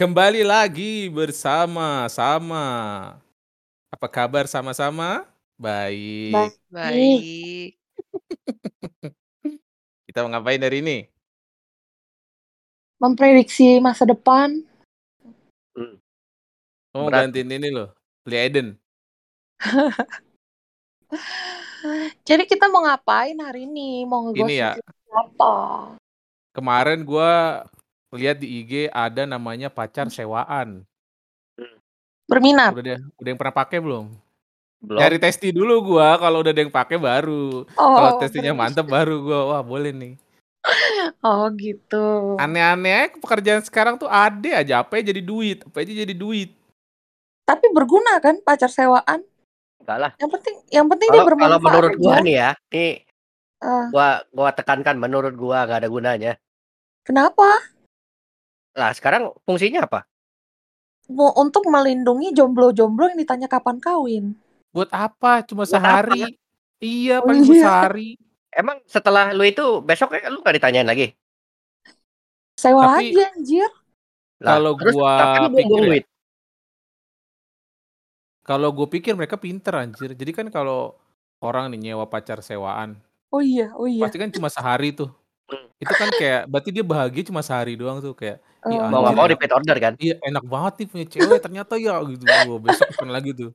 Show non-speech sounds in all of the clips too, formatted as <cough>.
Kembali lagi bersama sama. Apa kabar sama-sama? Baik. Baik. Baik. <laughs> Kita mau ngapain hari ini? Memprediksi masa depan. Oh, mau Berat. gantiin ini loh. Lee Eden. <laughs> Jadi kita mau ngapain hari ini? Mau Ini ya. apa? Kemarin gua lihat di IG ada namanya pacar sewaan. Berminat. Udah ada, udah yang pernah pakai belum? Belum. Nyari testi dulu gua, kalau udah ada yang pakai baru. Oh, kalau testinya mantep baru gua, wah boleh nih. Oh gitu. Aneh-aneh pekerjaan sekarang tuh ada aja apa jadi duit, apa aja jadi duit. Tapi berguna kan pacar sewaan? Enggak lah. Yang penting, yang penting dia Kalau kalau bermanfaat menurut gua aja. nih ya, nih Ah, gua gua tekankan menurut gua nggak ada gunanya. kenapa? Lah sekarang fungsinya apa? Mau untuk melindungi jomblo-jomblo yang ditanya kapan kawin. Buat apa? Cuma Buat sehari. Iya, Oh, <laughs> paling iya. sehari. Emang setelah lu itu besok lu nggak ditanyain lagi? Sewa Tapi- lagi anjir. Lah, Kalau terus gua pikir ya, duit. Kalau gue pikir mereka pinter anjir. Jadi kan kalau orang nih nyewa pacar sewaan, Oh iya, oh iya. pasti kan cuma sehari tuh. Hmm. Itu kan kayak berarti dia bahagia cuma sehari doang tuh kayak Oh, Mau nggak anjir mau enak. repeat order kan? Iya enak banget nih punya cewek ternyata ya gitu. Wah, besok pesen lagi tuh.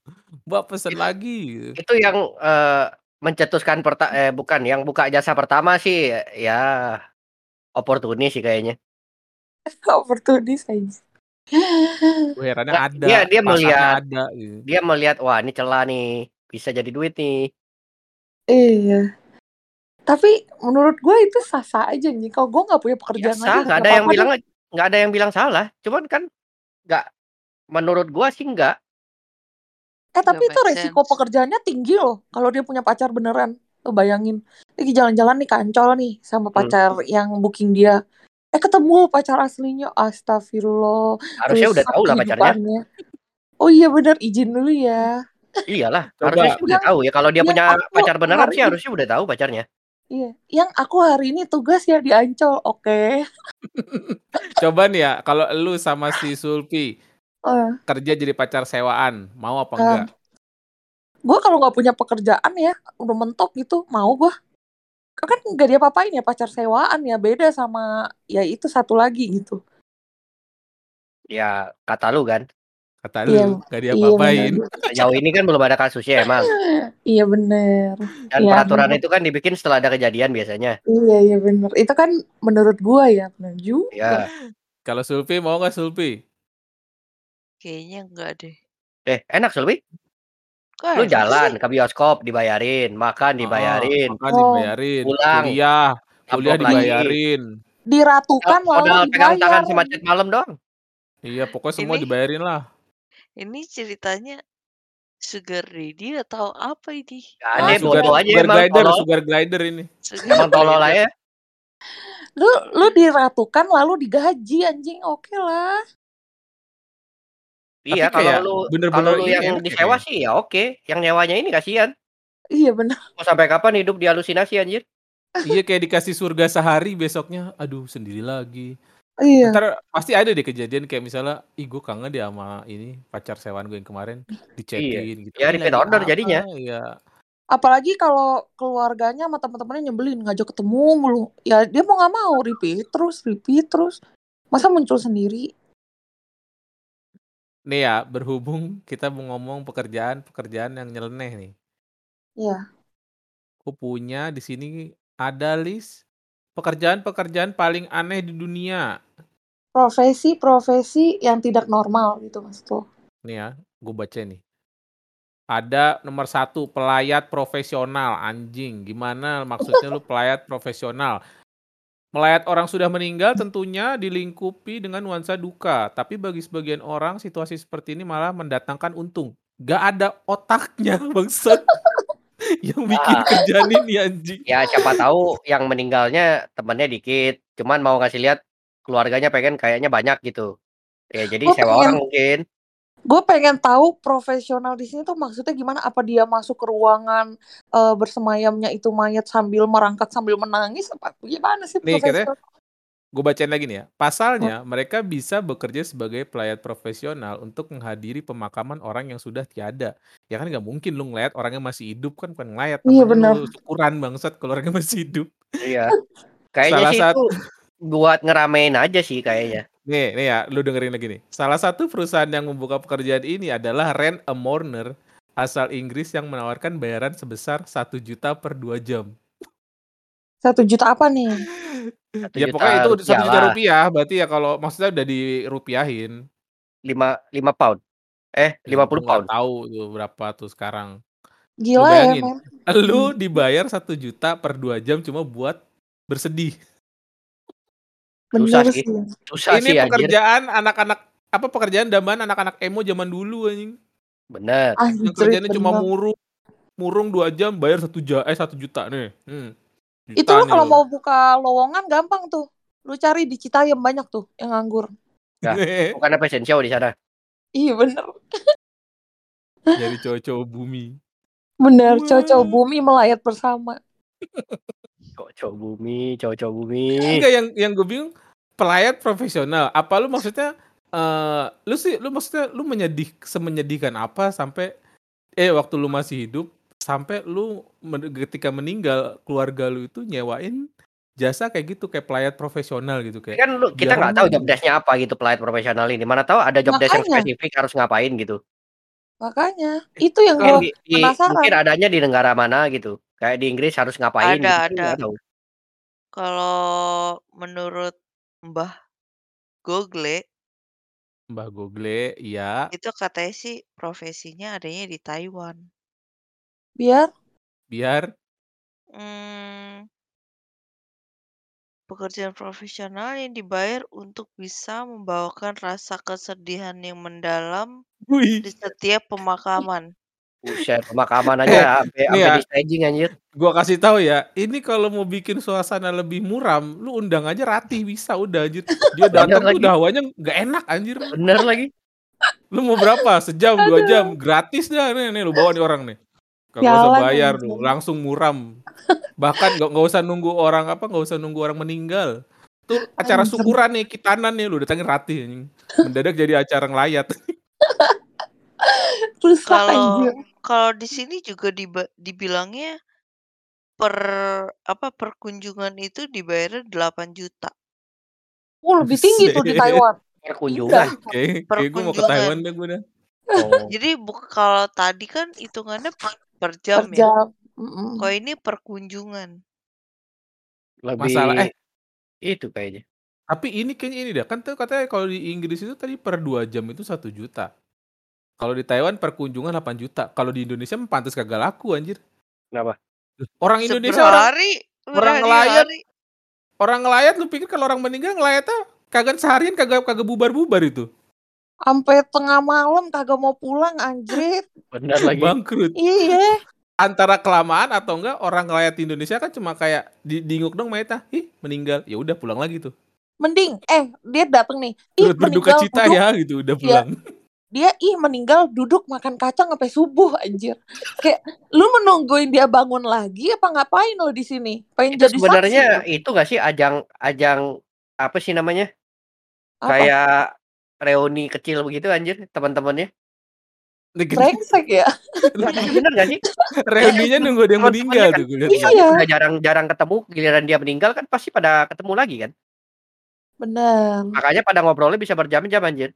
Mbak pesen lagi gitu. Itu yang eh, mencetuskan perta eh bukan yang buka jasa pertama sih ya oportunis sih kayaknya. <laughs> Oportunis aja. Herannya ada, dia dia melihat ada gitu. dia melihat wah ini celah nih bisa jadi duit nih. Iya. Tapi menurut gue itu sah-sah aja nih. Kalau gue nggak punya pekerjaan Biasa, lagi, nggak ada yang bilang nggak ada yang bilang salah. Cuman kan nggak menurut gua sih nggak. Eh tapi itu ya, resiko sense. pekerjaannya tinggi loh. Kalau dia punya pacar beneran. Lo bayangin. Lagi jalan-jalan nih kancol nih sama Hmm. pacar yang booking dia. Eh ketemu pacar aslinya. Astagfirullah. Harusnya udah tahu lah pacarnya. Oh iya bener. Izin dulu ya. Iyalah, harusnya udah tahu ya. Kalau dia yang punya aku pacar beneran sih harusnya udah tahu pacarnya. Iya. Yang aku hari ini tugas ya di Ancol. Oke. <laughs> Coba nih ya, kalau lu sama si Sulpi Eh, kerja jadi pacar sewaan, mau apa Ah. enggak? gue kalau nggak punya pekerjaan ya udah mentok gitu mau gue kan nggak dia papain ya pacar sewaan ya beda sama ya itu satu lagi gitu Ya kata lu kan. Kata Iya, lu, gak dia iya apain. Sejauh ini kan belum ada kasusnya emang. iya bener Dan Iya, peraturan bener. itu kan dibikin setelah ada kejadian biasanya. iya iya bener itu kan menurut gue ya bener juga Ya. Kalau Sulpi mau nggak Sulpi? Kayaknya enggak deh. Eh, enak Sulwi. Kok Lu enak jalan sih? ke bioskop dibayarin, makan Ah, dibayarin, makan Oh. dibayarin, Pulang, kuliah, kuliah dibayarin. diratukan lalu Modal pegang tangan dibayar sama chat malam doang. Iya, pokoknya semua Ini- dibayarin lah. Ini ceritanya sugar daddy atau apa ini? Gak Ah, ada sugar, bodoh aja sugar emang glider, tolol. sugar glider ini. Sugar Emang tolol aja. lu lu diratukan lalu digaji anjing oke lah Iya, Tapi kayak kalau lu bener-bener kalau lu ini yang ya disewa sih ya oke. Yang nyewanya ini kasihan. iya bener Mau sampai kapan hidup di halusinasi anjir? Iya kayak dikasih surga sehari besoknya, aduh sendiri lagi. Iya Ntar pasti ada deh kejadian kayak misalnya, ih gue kangen deh sama ini pacar sewaan gue yang kemarin dicekin gitu. Ya, "Ih, repeat lagi order apa?" jadinya. Iya. apalagi kalau keluarganya sama teman-temannya nyebelin ngajak ketemu mulu ya dia mau nggak mau repeat terus repeat terus masa muncul sendiri Nih ya, berhubung kita mau ngomong pekerjaan-pekerjaan yang nyeleneh nih. ya Aku punya di sini ada list pekerjaan-pekerjaan paling aneh di dunia. profesi-profesi yang tidak normal gitu mas tuh Nih ya, gue baca nih. Ada nomor satu, pelayat profesional. Anjing, gimana maksudnya lu pelayat profesional? Melayat orang sudah meninggal tentunya dilingkupi dengan nuansa duka. Tapi bagi sebagian orang, situasi seperti ini malah mendatangkan untung. Gak ada otaknya, <laughs> bangsat. <laughs> yang bikin Ah. kerjaan ini anjing. Ya siapa tahu yang meninggalnya temennya dikit. Cuman mau ngasih lihat keluarganya pengen kayaknya banyak gitu. Ya jadi Gua sewa pengen- orang mungkin. gue pengen tahu profesional di sini tuh maksudnya gimana apa dia masuk ke ruangan eh, bersemayamnya itu mayat sambil merangkak sambil menangis apa gimana sih Nih, Gue bacain lagi nih ya. Pasalnya, mereka bisa bekerja sebagai pelayat profesional untuk menghadiri pemakaman orang yang sudah tiada. Ya kan nggak mungkin lu ngeliat orangnya masih hidup kan bukan ngelayat, Iya, benar. lu syukuran bangsat kalau orangnya masih hidup. Iya. Kayaknya Salah sih sat itu buat ngeramein aja sih kayaknya. Nih, nih ya, lu dengerin lagi nih. Salah satu perusahaan yang membuka pekerjaan ini adalah Rent a Mourner asal Inggris yang menawarkan bayaran sebesar 1 juta per 2 jam. Satu juta apa nih? 1 Ya juta pokoknya itu 1 rupiah juta lah. rupiah, berarti ya kalau maksudnya udah dirupiahin. 5 5 pound. Eh, Ya 50 gue nggak pound. tahu tuh berapa tuh sekarang. Lu Gila ya, bayangin, men. lu dibayar 1 juta per 2 jam cuma buat bersedih. Susah Bener sih. sih. Susah Ini sih pekerjaan anak-anak apa pekerjaan dambaan anak-anak emo zaman dulu anjing. Bener. Yang Anjrit, kerjanya cuma murung, murung 2 jam bayar 1 ja eh 1 juta nih. Hmm. Itu lo kalau mau buka lowongan gampang tuh. Lu cari di Citayam banyak tuh yang nganggur. Nah, bukannya fashion show di sana. Iya bener. <laughs> Nyari cowok-cowok bumi. Bener, cowok-cowok bumi melayat bersama. <laughs> Cowok-cowok bumi, cowok-cowok bumi. Enggak yang yang gue bingung pelayat profesional. Apa lu maksudnya eh lu sih lu maksudnya lu menyedih semenyedihkan apa sampai eh waktu lu masih hidup sampai lu men- ketika meninggal keluarga lu itu nyewain jasa kayak gitu kayak pelayat profesional gitu kayak kan lu kita nggak tahu aman job gitu. desk-nya apa gitu pelayat profesional ini. Mana tahu ada job desk yang spesifik harus ngapain gitu. makanya. Itu yang Mungkin gue di mungkin penasaran. adanya di negara mana gitu. Kayak di Inggris harus ngapain Ada, gitu. Kan ada. Kalau menurut Mbah Google, Mbah Google, iya. itu katanya sih profesinya adanya di Taiwan. Biar Biar Hmm, pekerjaan profesional yang dibayar untuk bisa membawakan rasa kesedihan yang mendalam Wih. di setiap pemakaman. Buset, pemakaman Eh, aja sampai nih sampai ya, di staging anjir. gua kasih tahu ya, ini kalau mau bikin suasana lebih muram, lu undang aja Ratih bisa udah anjir. Dia Bener datang tuh lagi. udah hawanya nggak enak anjir. Bener lagi. Lu mau berapa? Sejam, dua Aduh. jam, gratis dah nih, nih lu bawa nih orang nih. Kagak usah bayar lu, langsung muram. Bahkan nggak nggak usah nunggu orang apa, nggak usah nunggu orang meninggal. Tuh acara syukuran nih, kitanan nih lu datangin Ratih anjing. Mendadak jadi acara ngelayat. <laughs> Kalau kalau di sini juga dibilangnya per apa perkunjungan itu dibayarnya 8 juta. Oh, lebih tinggi tuh di. Taiwan. Perkunjungan. Indah. Kayak kayak gue mau ke. Taiwan deh gue dah. Oh. Jadi kalau tadi kan hitungannya per Per jam ya. jam. Mm-mm. Kalau ini perkunjungan. Masalah eh Lebih itu kayaknya. Tapi ini kayaknya ini dah, kan tuh katanya kalau di Inggris itu tadi per 2 jam itu 1 juta. Kalau di Taiwan per kunjungan 8 juta. Kalau di Indonesia mah pantas kagak laku anjir. Kenapa? Orang Indonesia orang Seberhari, orang ngelayat, berhari-hari. orang ngelayat lu pikir kalau orang meninggal ngelayatnya kagak seharian kagak kagak bubar-bubar itu. Sampai tengah malam kagak mau pulang anjrit. <laughs> Bener lagi. Bangkrut. Iya. Antara kelamaan atau enggak orang ngelayat di Indonesia kan cuma kayak di diinguk dong mayatnya, ih meninggal. Ya udah pulang lagi tuh. Mending eh dia dateng nih. Ih berduka meninggal cita duduk. ya gitu udah Iya. pulang. Dia ih meninggal duduk makan kacang sampai subuh anjir. Kayak lu menungguin dia bangun lagi apa ngapain lo di sini? Pengen Itu jadi saksi sebenarnya itu gak sih ajang ajang apa sih namanya? Apa? Kayak reuni kecil begitu anjir teman-temannya. Brengsek ya. <laughs> Bener gak sih? Reuninya nunggu dia meninggal Teman-temannya tuh gue. Bisa Iya. udah jarang-jarang ketemu, giliran dia meninggal kan pasti pada ketemu lagi kan. Bener. Makanya pada ngobrolnya bisa berjam-jam anjir.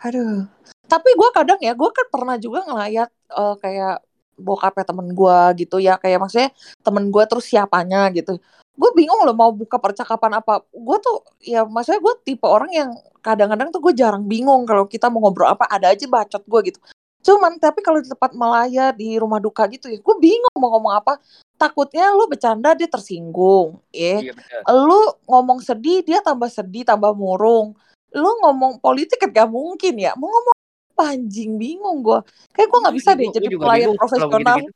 Aduh. Tapi gue kadang ya, gue kan pernah juga ngelayat eh, kayak bokapnya temen gue gitu ya. Kayak maksudnya temen gue terus siapanya gitu. Gue bingung loh mau buka percakapan apa. Gue tuh ya maksudnya gue tipe orang yang kadang-kadang tuh gue jarang bingung kalau kita mau ngobrol apa. Ada aja bacot gue gitu. Cuman tapi kalau di tempat melayat di rumah duka gitu ya, gue bingung mau ngomong apa. Takutnya lu bercanda dia tersinggung, ya. Iya. Lu ngomong sedih dia tambah sedih, tambah murung. Lu ngomong politik kan gak mungkin ya. Mau ngomong apa anjing bingung gue. Kayak gue nggak bisa deh Gua- jadi pelayan profesional. begitu-gitu.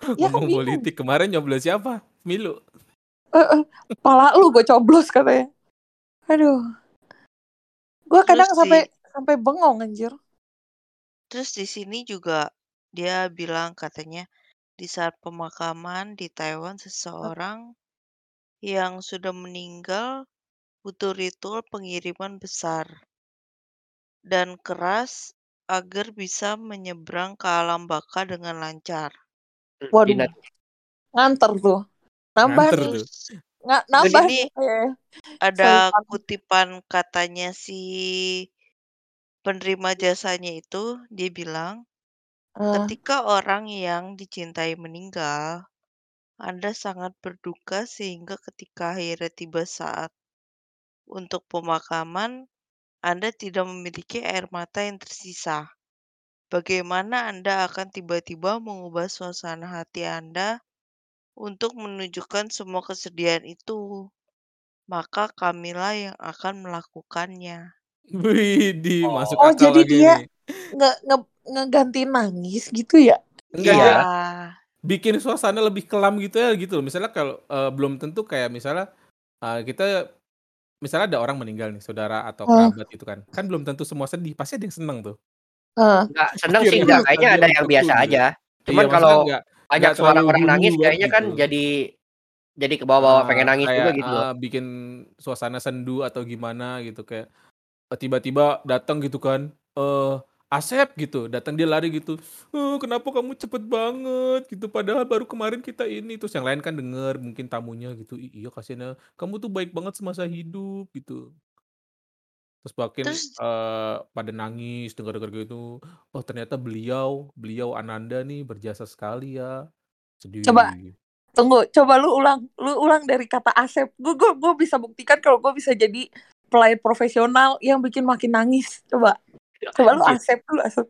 <laughs> Ya Ngomong bingung. politik kemarin nyoblos siapa? Milu. Eh, eh, pala lu gue coblos katanya. Aduh. Gue kadang Terus sampai di sampai bengong anjir. terus di sini juga dia bilang katanya di saat pemakaman di Taiwan seseorang yang sudah meninggal butuh ritual pengiriman besar dan keras agar bisa menyeberang ke alam baka dengan lancar. Waduh. Nganter tuh. Nambah Nganter nih. tuh. Nggak terus nambah ini nih kayak ada kutipan katanya si penerima jasanya itu, dia bilang, Eh, ketika orang yang dicintai meninggal, Anda sangat berduka sehingga ketika akhirnya tiba saat untuk pemakaman, Anda tidak memiliki air mata yang tersisa. Bagaimana Anda akan tiba-tiba mengubah suasana hati Anda untuk menunjukkan semua kesedihan itu? Maka kamilah yang akan melakukannya. Widih, masuk Oh, akal jadi lagi dia nih. nge nge ngeganti nangis gitu ya? Enggak, Iya. dia bikin suasana lebih kelam gitu ya gitu loh. Misalnya kalau eh, belum tentu kayak misalnya eh, kita misalnya ada orang meninggal nih, saudara atau kerabat gitu kan. Kan belum tentu semua sedih, pasti ada yang seneng tuh. eh. Nggak seneng sih enggak, kayaknya ada yang biasa gitu. aja. Iya, Cuman maksudnya kalau enggak banyak enggak suara terlalu orang nangis kayaknya kan gitu. jadi jadi kebawa-bawa pengen Ah, nangis juga kayak gitu loh. ah, bikin suasana sendu atau gimana gitu kayak eh, tiba-tiba datang gitu kan. Eh Asep gitu, datang dia lari gitu. "Eh, kenapa kamu cepet banget gitu padahal baru kemarin kita ini terus yang lain kan denger mungkin tamunya gitu. "Ih, iya kasihan ya. Kamu tuh baik banget semasa hidup gitu. Terus makin Terus eh, pada nangis dengar-dengar gitu. Oh ternyata beliau, beliau Ananda nih berjasa sekali ya. Coba Sedih. tunggu, coba lu ulang, lu ulang dari kata Asep. Gue gue gue bisa buktikan kalau gue bisa jadi pelayat profesional yang bikin makin nangis. Coba, coba lu Anjir. Asep dulu Asep.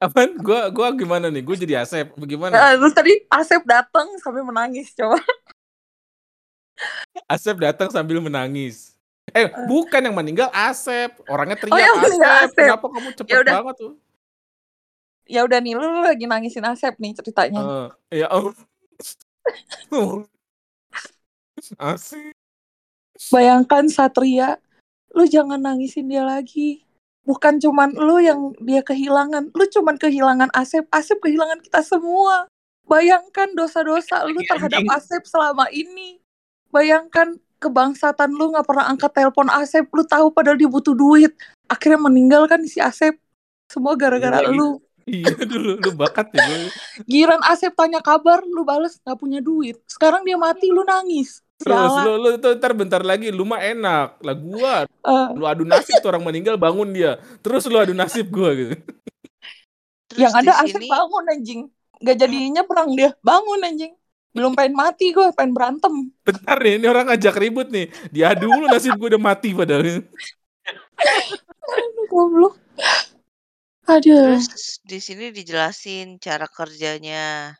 Apaan? Gua gua gimana nih? Gue jadi Asep. Bagaimana? Nah, terus tadi Asep datang sampai menangis. Coba. Asep datang sambil menangis. Eh, Eh. bukan yang meninggal Asep. Orangnya Oh teriak yang meninggal Asep. Asep. Kenapa kamu Ya cepet udah, banget tuh? ya udah nih lu, lu lagi nangisin Asep nih ceritanya. Eh, ya Allah. Asep. Bayangkan Satria, lu jangan nangisin dia lagi. Bukan cuman lu yang dia kehilangan, lu cuman kehilangan Asep, Asep kehilangan kita semua. Bayangkan dosa-dosa lu terhadap. Asep selama ini. Bayangkan kebangsatan lu nggak pernah angkat telepon Asep, lu tahu padahal dia butuh duit. Akhirnya meninggal kan si Asep. Semua gara-gara lu. Iya dulu lu bakat ya gue. Giran Asep tanya kabar, lu bales nggak punya duit. Sekarang dia mati, lu nangis. Terus Sialan. lu lu tuh ntar bentar lagi lu mah enak. Lah gua Eh, lu adu nasib tuh orang meninggal bangun dia. Terus lu adu nasib gua gitu. terus yang ada Asep sini bangun anjing. Gak jadinya perang dia. Bangun anjing. Belum pengen mati gue, pengen berantem. Bentar nih, ini orang ngajak ribut nih. Diadu mulu nasib gue udah mati padahal. Aduh, <laughs> goblok. Aduh. terus di sini dijelasin cara kerjanya.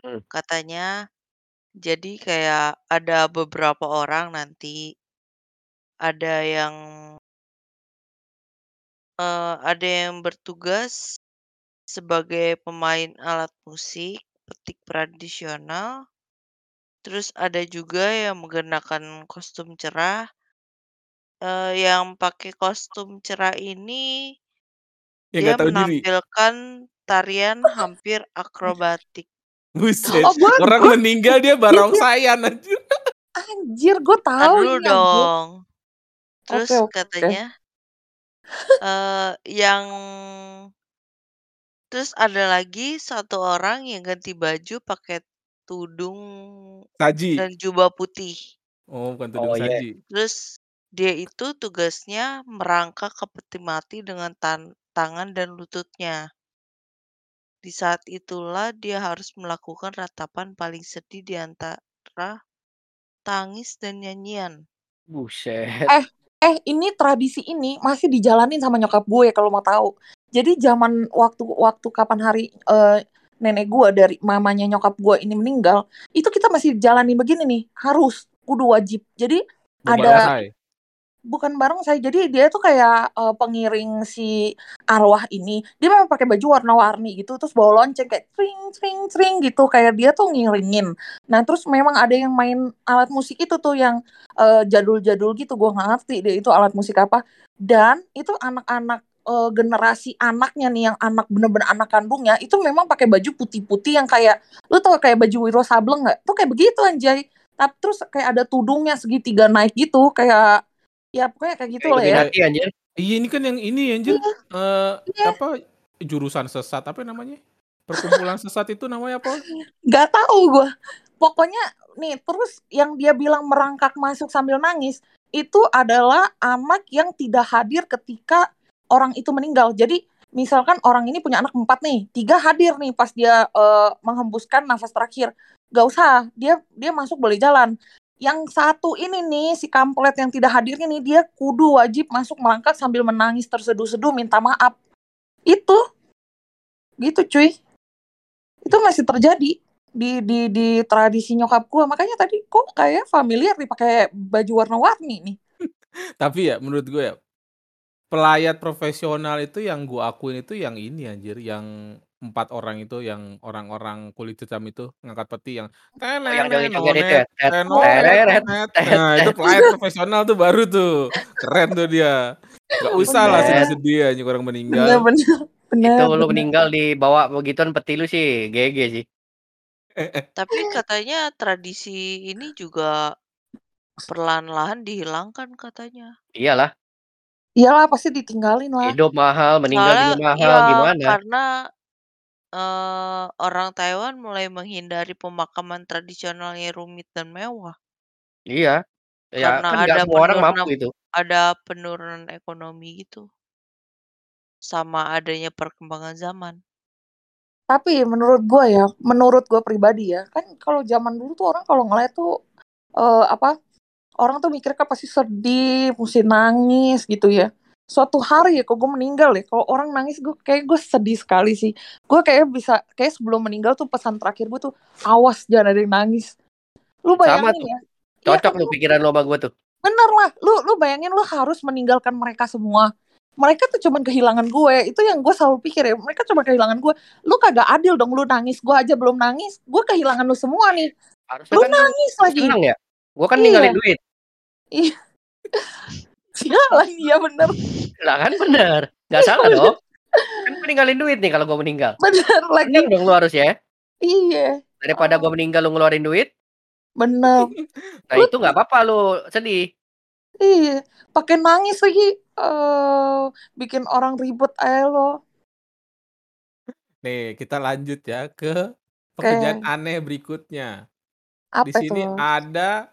Hmm. Katanya jadi kayak ada beberapa orang nanti ada yang eh, ada yang bertugas sebagai pemain alat musik petik tradisional. Terus ada juga yang mengenakan kostum cerah. Eh, yang pakai kostum cerah ini Ya dia nggak tahu diri. menampilkan tarian hampir akrobatik. <laughs> Buset. Oh, gue Orang gue meninggal dia <laughs> barongsayan anjir. anjir, gue tahu dulu ini anjir. dong. Oke, Terus oke, katanya eh yang terus ada lagi satu orang yang ganti baju pakai tudung Saji. dan jubah putih. Oh, bukan tudung Oh iya. saji. Terus dia itu tugasnya merangkak ke peti mati dengan tan- tangan dan lututnya. Di saat itulah dia harus melakukan ratapan paling sedih di antara tangis dan nyanyian. Buset. Eh, eh ini tradisi ini masih dijalanin sama nyokap gue kalau mau tahu. Jadi zaman waktu waktu kapan hari eh, nenek gue dari mamanya nyokap gue ini meninggal, itu kita masih jalanin begini nih, harus kudu wajib. Jadi ada. Bukan barongsai, jadi dia tuh kayak eh, pengiring si arwah ini. Dia memang pakai baju warna-warni gitu, terus bawa lonceng kayak tring tring tring gitu, kayak dia tuh ngiringin. Nah terus memang ada yang main alat musik itu tuh yang eh, jadul-jadul gitu, gue nggak ngerti deh itu alat musik apa. Dan itu anak-anak eh, generasi anaknya nih, yang anak bener-bener anak kandungnya, itu memang pakai baju putih-putih yang kayak, lu tau kayak baju Wiro Sableng nggak? Tuh kayak begitu anjay. tapi terus kayak ada tudungnya segitiga naik gitu kayak ya pokoknya kayak gitu Kayak lah ya anjir. Iya ini kan yang ini anjir. Iya. Eh, Iya. apa jurusan sesat apa namanya? Perkumpulan sesat itu namanya apa? nggak tahu gue pokoknya nih terus yang dia bilang merangkak masuk sambil nangis itu adalah anak yang tidak hadir ketika orang itu meninggal jadi misalkan orang ini punya anak empat nih tiga hadir nih pas dia eh, menghembuskan nafas terakhir gak usah dia dia masuk boleh jalan yang satu ini nih si kamplet yang tidak hadir ini dia kudu wajib masuk merangkak sambil menangis terseduh-seduh minta maaf. Itu. Gitu cuy. Itu masih terjadi di di di tradisi nyokap gua. Makanya tadi kok kayak familiar dipakai baju warna-warni nih. <laughs> Tapi ya menurut gue ya pelayat profesional itu yang gue akuin itu yang ini anjir, yang empat orang itu yang orang-orang kulit hitam itu ngangkat peti yang Oh, yang joget-joget itu ya. Tet, teret, Nah, itu pelayat profesional tuh baru tuh. Keren tuh dia. Gak <laughs> usah lah sedih-sedih anjing orang meninggal. bener bener <laughs> Itu lu meninggal dibawa begituan peti lu sih GG sih. Tapi katanya tradisi ini juga perlahan-lahan dihilangkan katanya. Iyalah, iyalah pasti ditinggalin lah hidup mahal, meninggal Soalnya juga mahal, ya gimana? karena eh, orang Taiwan mulai menghindari pemakaman tradisional yang rumit dan mewah Iya. Ya karena kan nggak ada semua orang penurunan mampu itu. ada penurunan ekonomi gitu sama adanya perkembangan zaman. tapi menurut gua ya menurut gua pribadi ya kan kalau zaman dulu tuh orang kalau ngeliat tuh eh, apa orang tuh mikirnya kan pasti sedih mesti nangis gitu ya suatu hari ya kok gue meninggal ya. Kalau orang nangis gue kayak gue sedih sekali sih. Gue kayak bisa kayak sebelum meninggal tuh pesan terakhir gue tuh awas jangan ada yang nangis. Lu Sama bayangin tuh. ya. Iya Cocok kan, lu pikiran lo sama gua tuh. bener lah. Lu lu bayangin lu harus meninggalkan mereka semua. Mereka tuh cuman kehilangan gue. Itu yang gue selalu pikir ya. Mereka cuma kehilangan gue. Lu kagak adil dong lu nangis. Gue aja belum nangis. Gue kehilangan lu semua nih. Harusnya lu kan nangis lagi. seneng ya. Gua kan Iya. ninggalin duit. iya sialan <laughs> iya bener Lah kan bener. Nggak salah dong. Kan gua ninggalin duit nih kalau gua meninggal. bener lagi Seneng dong lu harus ya. iya Daripada gua meninggal lu ngeluarin duit. bener <laughs> Nah itu nggak apa-apa lu sedih. iya pakai nangis lagi eh bikin orang ribut aja lo Nih, kita lanjut ya ke pekerjaan Oke. aneh berikutnya. apa Di sini tuh ada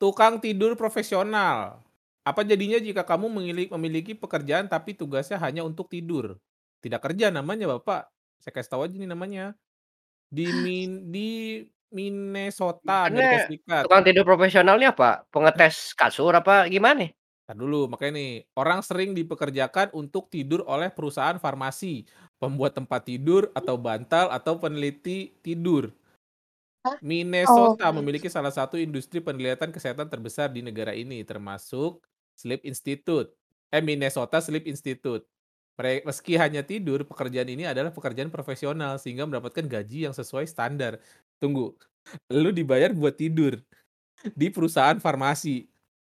tukang tidur profesional. Apa jadinya jika kamu memiliki, pekerjaan tapi tugasnya hanya untuk tidur? Tidak kerja namanya, Bapak. Saya kasih tahu aja nih namanya. Di Min di Minnesota, Amerika Serikat. tukang tidur profesional ini apa? Pengetes kasur apa gimana? Ntar dulu, makanya nih, orang sering dipekerjakan untuk tidur oleh perusahaan farmasi, pembuat tempat tidur atau bantal atau peneliti tidur. Minnesota Oh. memiliki salah satu industri penelitian kesehatan terbesar di negara ini, termasuk Sleep Institute. Eh, Minnesota Sleep Institute. Mere- Meski hanya tidur, pekerjaan ini adalah pekerjaan profesional sehingga mendapatkan gaji yang sesuai standar. Tunggu, lu dibayar buat tidur di perusahaan farmasi.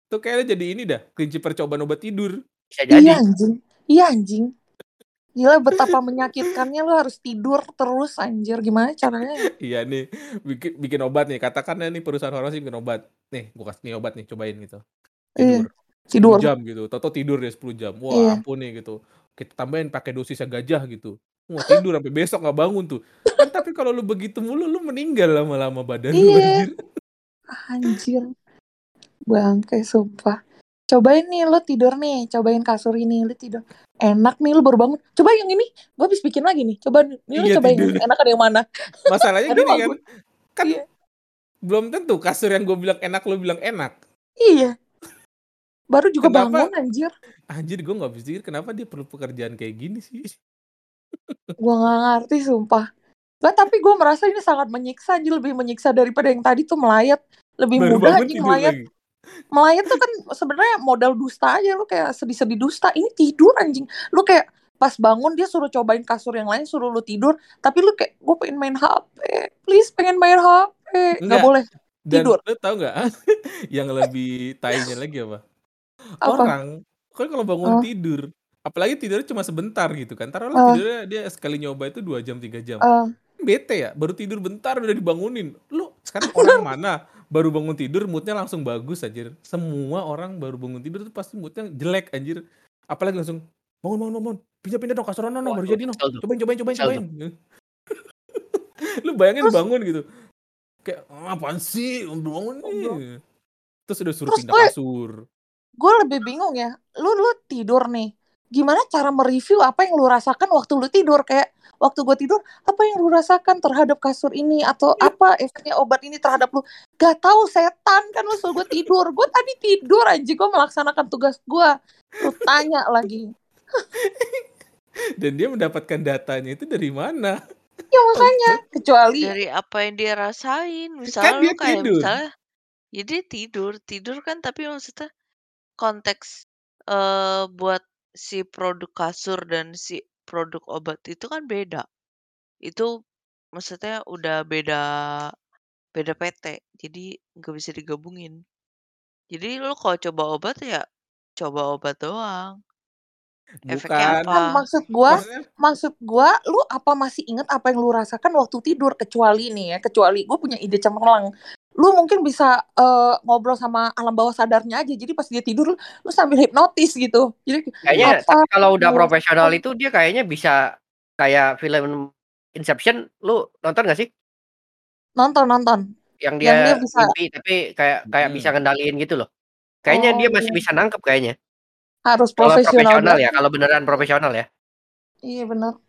Tuh kayaknya jadi ini dah, kelinci percobaan obat tidur. Bisa jadi. iya anjing iya anjing gila betapa menyakitkannya lu harus tidur terus anjir gimana caranya <laughs> Iya nih, bikin bikin obat nih. Katakan nih perusahaan farmasi bikin obat. Nih, gua kasih nih obat nih, cobain gitu. Iya, Tidur. 10 tidur jam gitu. Toto tidur deh 10 jam. Wah, Iya. ampun nih gitu. Kita tambahin pakai dosisnya gajah gitu. Wah, tidur sampai besok nggak bangun tuh. Kan tapi kalau lu begitu mulu lu meninggal lama-lama badan lu Iya. anjir. anjir bangke sumpah cobain nih lu tidur nih cobain kasur ini lu tidur enak nih lu baru bangun coba yang ini gue habis bikin lagi nih coba nih lu Iya, cobain tidur. enak ada yang mana Masalahnya Aduh, gini kan. Kan Iya. belum tentu kasur yang gue bilang enak lu bilang enak. iya baru juga Kenapa? bangun anjir Anjir gue nggak bisa pikir kenapa dia perlu pekerjaan kayak gini sih. gue nggak ngerti sumpah Gak, tapi gue merasa ini sangat menyiksa anjir lebih menyiksa daripada yang tadi tuh melayat lebih Baru mudah tidur melayat lagi. Melayat tuh kan sebenarnya modal dusta aja lu kayak sedih-sedih dusta ini tidur anjing lu kayak pas bangun dia suruh cobain kasur yang lain suruh lu tidur tapi lu kayak gue pengen main HP please pengen main HP nggak Enggak. boleh Dan Tidur. lu tau nggak <laughs> yang lebih tainya lagi apa? Apa? Orang kan kalau bangun Oh. tidur, apalagi tidurnya cuma sebentar gitu kan. Taruhlah Oh. tidurnya dia sekali nyoba itu dua jam tiga jam. Eh, Bete ya, baru tidur bentar udah dibangunin. Lu Sekarang orang <laughs> mana baru bangun tidur mood-nya langsung bagus anjir. Semua orang baru bangun tidur tuh pasti mood-nya jelek anjir. Apalagi langsung bangun bangun bangun pindah-pindah dong kasur no, baru jadi tuh. Cobain cobain cobain cobain. <laughs> Lu bayangin Terus- bangun gitu. Kayak "Ah, apaan sih? Bangun nih. Terus udah suruh Terus pindah kasur. gue lebih bingung ya lu lu tidur nih gimana cara mereview apa yang lu rasakan waktu lu tidur? Kayak waktu gue tidur apa yang lu rasakan terhadap kasur ini? Atau apa efeknya obat ini terhadap lu? Gak tahu setan kan lu suruh gue tidur. Gue tadi tidur anjing. Gue melaksanakan tugas gue lu tanya lagi. <laughs> Dan dia mendapatkan datanya itu dari mana? ya makanya. Kecuali Dari apa yang dia rasain. Kan Misalnya dia lu kayak tidur. misalnya ya dia tidur, tidur kan tapi maksudnya konteks eh buat si produk kasur dan si produk obat itu kan beda. Itu maksudnya udah beda beda PT. Jadi nggak bisa digabungin. Jadi lu kalau coba obat ya coba obat doang. Efeknya Bukan. apa? kan maksud gue Maksudnya maksud gua lu apa masih inget apa yang lu rasakan waktu tidur kecuali nih ya kecuali gue punya ide cemerlang lu mungkin bisa eh, ngobrol sama alam bawah sadarnya aja jadi pas dia tidur lu, sambil hipnotis gitu jadi Kayaknya apa tapi kalau udah lu profesional itu dia kayaknya bisa kayak film Inception, lu nonton gak sih? nonton nonton Yang yang dia dia bisa mimpi tapi kayak kayak bisa Mm-mm. ngendaliin gitu loh. Kayaknya oh dia masih iya. bisa nangkep kayaknya. Harus Kalau profesional profesional ya, kalau beneran profesional ya. iya benar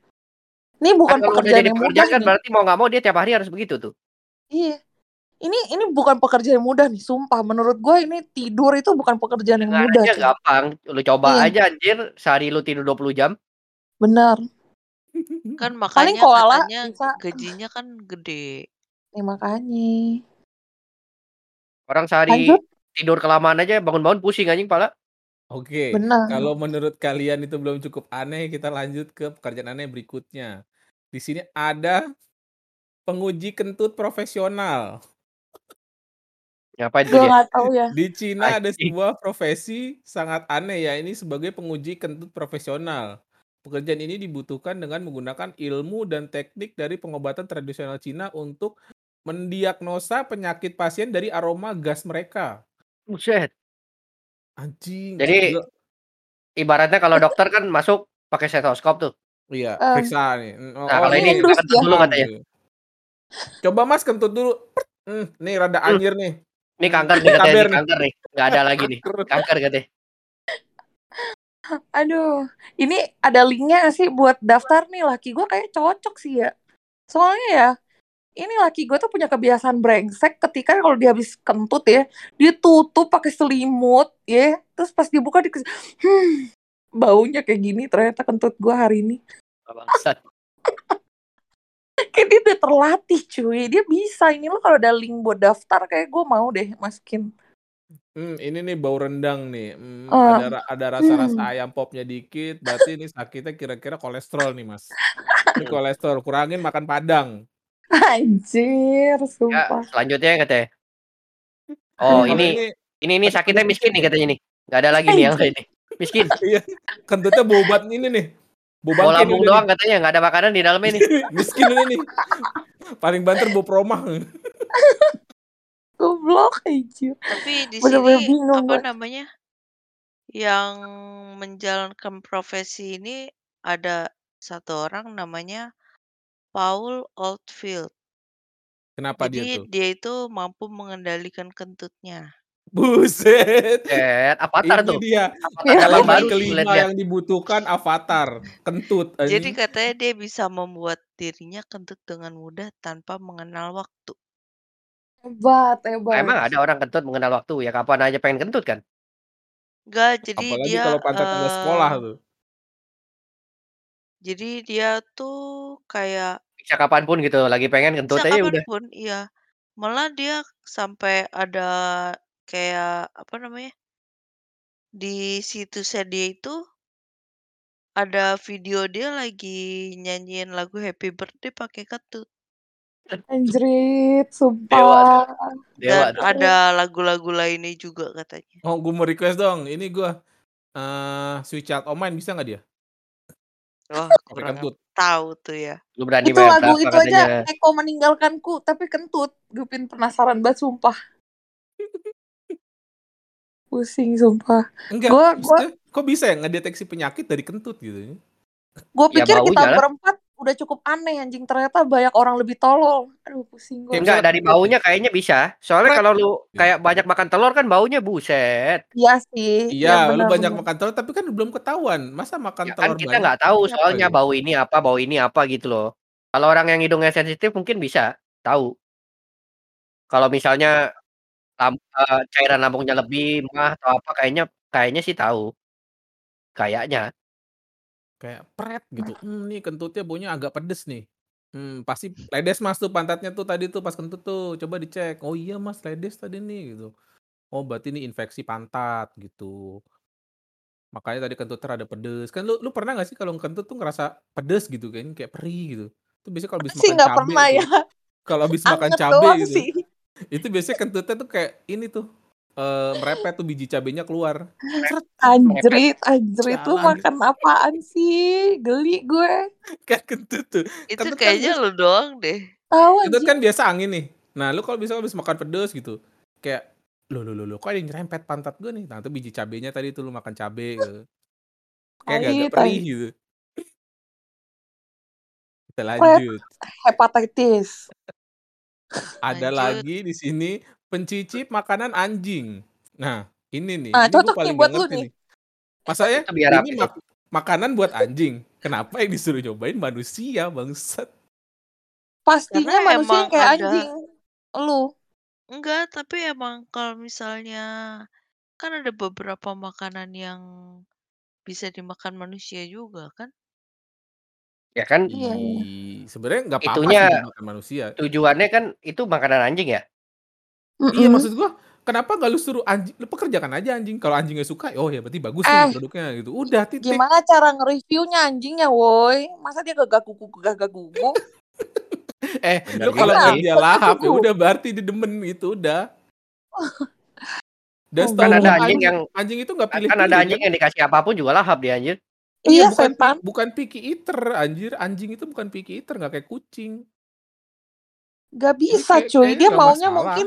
ini Kan bukan kalau udah pekerjaan jadi yang mudah pekerjaan kan nih. berarti mau nggak mau dia tiap hari harus begitu tuh. iya. Ini ini bukan pekerjaan yang mudah nih sumpah. Menurut gue ini tidur itu bukan pekerjaan yang mudah Dengarannya cuy. gampang, lu coba iya. aja anjir, sehari lu tidur 20 jam. benar Kan paling makanya koala katanya bisa. gajinya kan gede. ya makanya. Orang sehari lanjut. tidur kelamaan aja bangun-bangun pusing anjing pala. Oke, benar kalau menurut kalian itu belum cukup aneh, kita lanjut ke pekerjaan aneh berikutnya. Di sini ada penguji kentut profesional. Gue dia? nggak tahu ya Di Cina ada Anjing. sebuah profesi sangat aneh ya, ini sebagai penguji kentut profesional. Pekerjaan ini dibutuhkan dengan menggunakan ilmu dan teknik dari pengobatan tradisional Cina untuk mendiagnosa penyakit pasien dari aroma gas mereka. Buset. Anjing, Jadi gila. ibaratnya kalau dokter kan masuk pakai stetoskop tuh. Iya, Em, periksa nih. Mm, Nah, Oh, kalau ini ini kentut ya dulu katanya. Coba Mas kentut dulu. Hmm, nih rada Hmm, anjir nih. ini kanker nih katanya, nih. kanker nih. Nggak ada lagi nih. Kanker. Katanya. <laughs> aduh ini ada linknya sih buat daftar nih laki gue kayak cocok sih ya soalnya ya ini laki gue tuh punya kebiasaan brengsek ketika kalau dia habis kentut ya dia tutup pakai selimut ya terus pas dibuka di hmm, baunya kayak gini ternyata kentut gue hari ini Bangsat. <laughs> kayak dia udah terlatih cuy dia bisa ini lo kalau ada link buat daftar kayak gue mau deh masukin Hmm, ini nih bau rendang nih. Hmm, Eh, ada ada rasa-rasa hmm. ayam popnya dikit. Berarti ini sakitnya kira-kira kolesterol nih, Mas. Ini <laughs> kolesterol, kurangin makan padang. Anjir Ya, sumpah selanjutnya katanya. Oh, ini ini ini ini sakitnya miskin nih katanya nih. Nggak ada lagi nih yang lain nih. Miskin. <laughs> iya, kentutnya bau obat ini nih. Bangke nih lambung nih. doang katanya, nggak ada makanan di dalamnya nih. <laughs> Miskin ini nih. Paling banter bau promah. goblok anjir Tapi di sini bingung apa gue namanya? Yang menjalankan profesi ini ada satu orang namanya Paul Oldfield. Kenapa dia Jadi tuh? dia itu mampu mengendalikan kentutnya. Buset. Buset, Avatar Ini tuh. dia Avatar ya film elemen baru tuh kelima lihat-lihat. yang dibutuhkan avatar, kentut Jadi anjing. katanya dia bisa membuat dirinya kentut dengan mudah tanpa mengenal waktu. hebat hebat emang ada orang kentut mengenal waktu ya kapan aja pengen kentut kan? Enggak, jadi Apalagi dia kalau pantat ada sekolah eh tuh. Jadi dia tuh kayak Bisa kapan pun gitu, lagi pengen kentut bisa aja udah. kapan pun, iya. Malah dia sampai ada kayak apa namanya? Di situsnya dia itu ada video dia lagi nyanyiin lagu Happy Birthday pakai kentut. anjrit Dewa tuh, sumpah dewa Dan tuh. ada lagu-lagu lainnya juga katanya. Oh, gue mau request dong. Ini gue eh Sweet Child O' Mine bisa nggak dia? Wah, kurang kentut. tahu tuh ya. Lu berani Itu lagu berapa itu aja katanya? Eko meninggalkanku tapi kentut. Gupin penasaran banget sumpah. <laughs> Pusing sumpah. Enggak, Gua gua kok bisa ya ngedeteksi penyakit dari kentut gitu? gua Ya pikir kita baunya lah. berempat udah cukup aneh anjing ternyata banyak orang lebih tolol. Aduh pusing gua. Kayak Enggak dari baunya ya? kayaknya bisa. Soalnya Pret. kalau lu Iya. kayak banyak makan telur kan baunya buset. Iya sih. Iya, Iya lu banyak makan telur tapi kan belum ketahuan. Masa makan Ya kan telur kita banyak nggak tahu apa soalnya bau ini apa, bau ini apa gitu loh. Kalau orang yang hidungnya sensitif mungkin bisa tahu. Kalau misalnya lam eee, cairan lambungnya lebih, mah, atau apa kayaknya kayaknya sih tahu. Kayaknya. Kayak pret gitu, mmm, nih kentutnya baunya agak pedes nih. Mmm, pasti ledes Mas tuh pantatnya tuh tadi tuh pas kentut tuh, coba dicek. Oh iya Mas ledes tadi nih gitu. Oh berarti ini infeksi pantat gitu. Makanya tadi kentutnya rada pedes. Kan lu lu pernah nggak sih kalau kentut tuh ngerasa pedes gitu kan, kayak perih gitu. Itu biasanya kalau habis Sih makan nggak cabe pernah tuh. ya. <laughs> Kalau habis makan Anget cabe doang gitu. sih. Itu biasanya kentutnya tuh kayak ini tuh, eee, merepet tuh biji cabenya keluar. Anjrit, anjrit lu Sialan. makan apaan sih? Geli gue. Kan kentut tuh. Itu Kentut kan kayaknya biasa lu doang deh. Tahu kentut kan biasa angin nih. Nah, lu kalau misalnya habis makan pedes gitu, kayak, "Loh loh loh loh, kok ada yang nyerempet pantat gue nih?" Nah, itu biji cabenya tadi tuh lu makan cabe gitu. Kayak tai. perih gitu. Kita lanjut. hepatitis. Ada Lanjut. lagi di sini pencicip makanan anjing. Nah, ini nih, Nah, ini cocok nih paling buat lu nih. nih. Itu biar ini mak makanan buat anjing. Kenapa yang disuruh nyobain manusia, bangsat. Pastinya Karena manusia yang emang kayak ada anjing. Lu. Enggak, tapi emang kalau misalnya kan ada beberapa makanan yang bisa dimakan manusia juga kan? Ya kan Iya iya. Sebenarnya nggak apa-apa itunya sih dimakan manusia. tujuannya kan itu makanan anjing ya? Iya, Mhm. maksud gua, kenapa nggak lu suruh anjing lu pekerjakan aja anjing. Kalau anjingnya suka, oh ya berarti bagus nih Eh, produknya gitu. Udah titik. gimana cara nge-reviewnya anjingnya, woi? Masa dia gagak-gugu gagak-gugu? <laughs> Eh, Bener lu kalau dia Kenapa lahap ya gugu? udah berarti dia demen gitu, udah. <laughs> Dan Kan ada anjing anjing yang anjing itu nggak kan ada pilih-pilih anjing kan? yang dikasih apa pun juga lahap dia anjir. Iya, Iya, bukan pi setan. bukan picky eater anjir. Anjing itu bukan picky eater, nggak kayak kucing. Gak bisa cuy. Dia maunya masalah. mungkin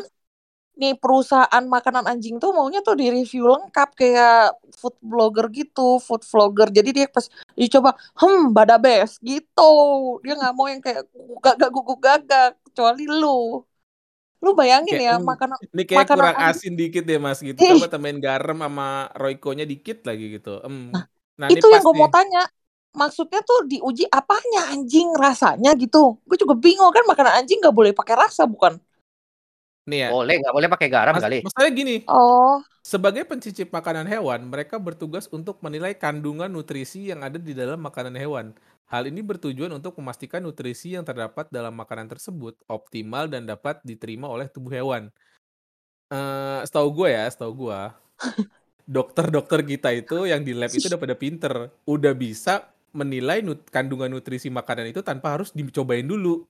nih perusahaan makanan anjing tuh maunya tuh di-review lengkap kayak food blogger gitu, food vlogger. Jadi dia pas dicoba, "Hmm, bada best." Gitu. Dia nggak mau yang kayak gagak-gugu gagak kecuali lu. Lu bayangin Kayak, ya makanan ini kayak makanan kurang anjing asin dikit deh, Mas, gitu. Ih. Coba tambahin garam sama Royco-nya dikit lagi gitu. Mmm, Nah, nah itu yang gue mau tanya. Maksudnya tuh diuji apanya anjing rasanya gitu. Gue juga bingung kan makanan anjing nggak boleh pakai rasa bukan? Nih ya. Boleh, nggak boleh pakai garam Mas kali. masalahnya gini. Oh. Sebagai pencicip makanan hewan, mereka bertugas untuk menilai kandungan nutrisi yang ada di dalam makanan hewan. Hal ini bertujuan untuk memastikan nutrisi yang terdapat dalam makanan tersebut optimal dan dapat diterima oleh tubuh hewan. Eee, setahu gue ya, setahu gua, <laughs> dokter-dokter kita itu yang di lab itu udah pada pinter. Udah bisa menilai nut kandungan nutrisi makanan itu tanpa harus dicobain dulu.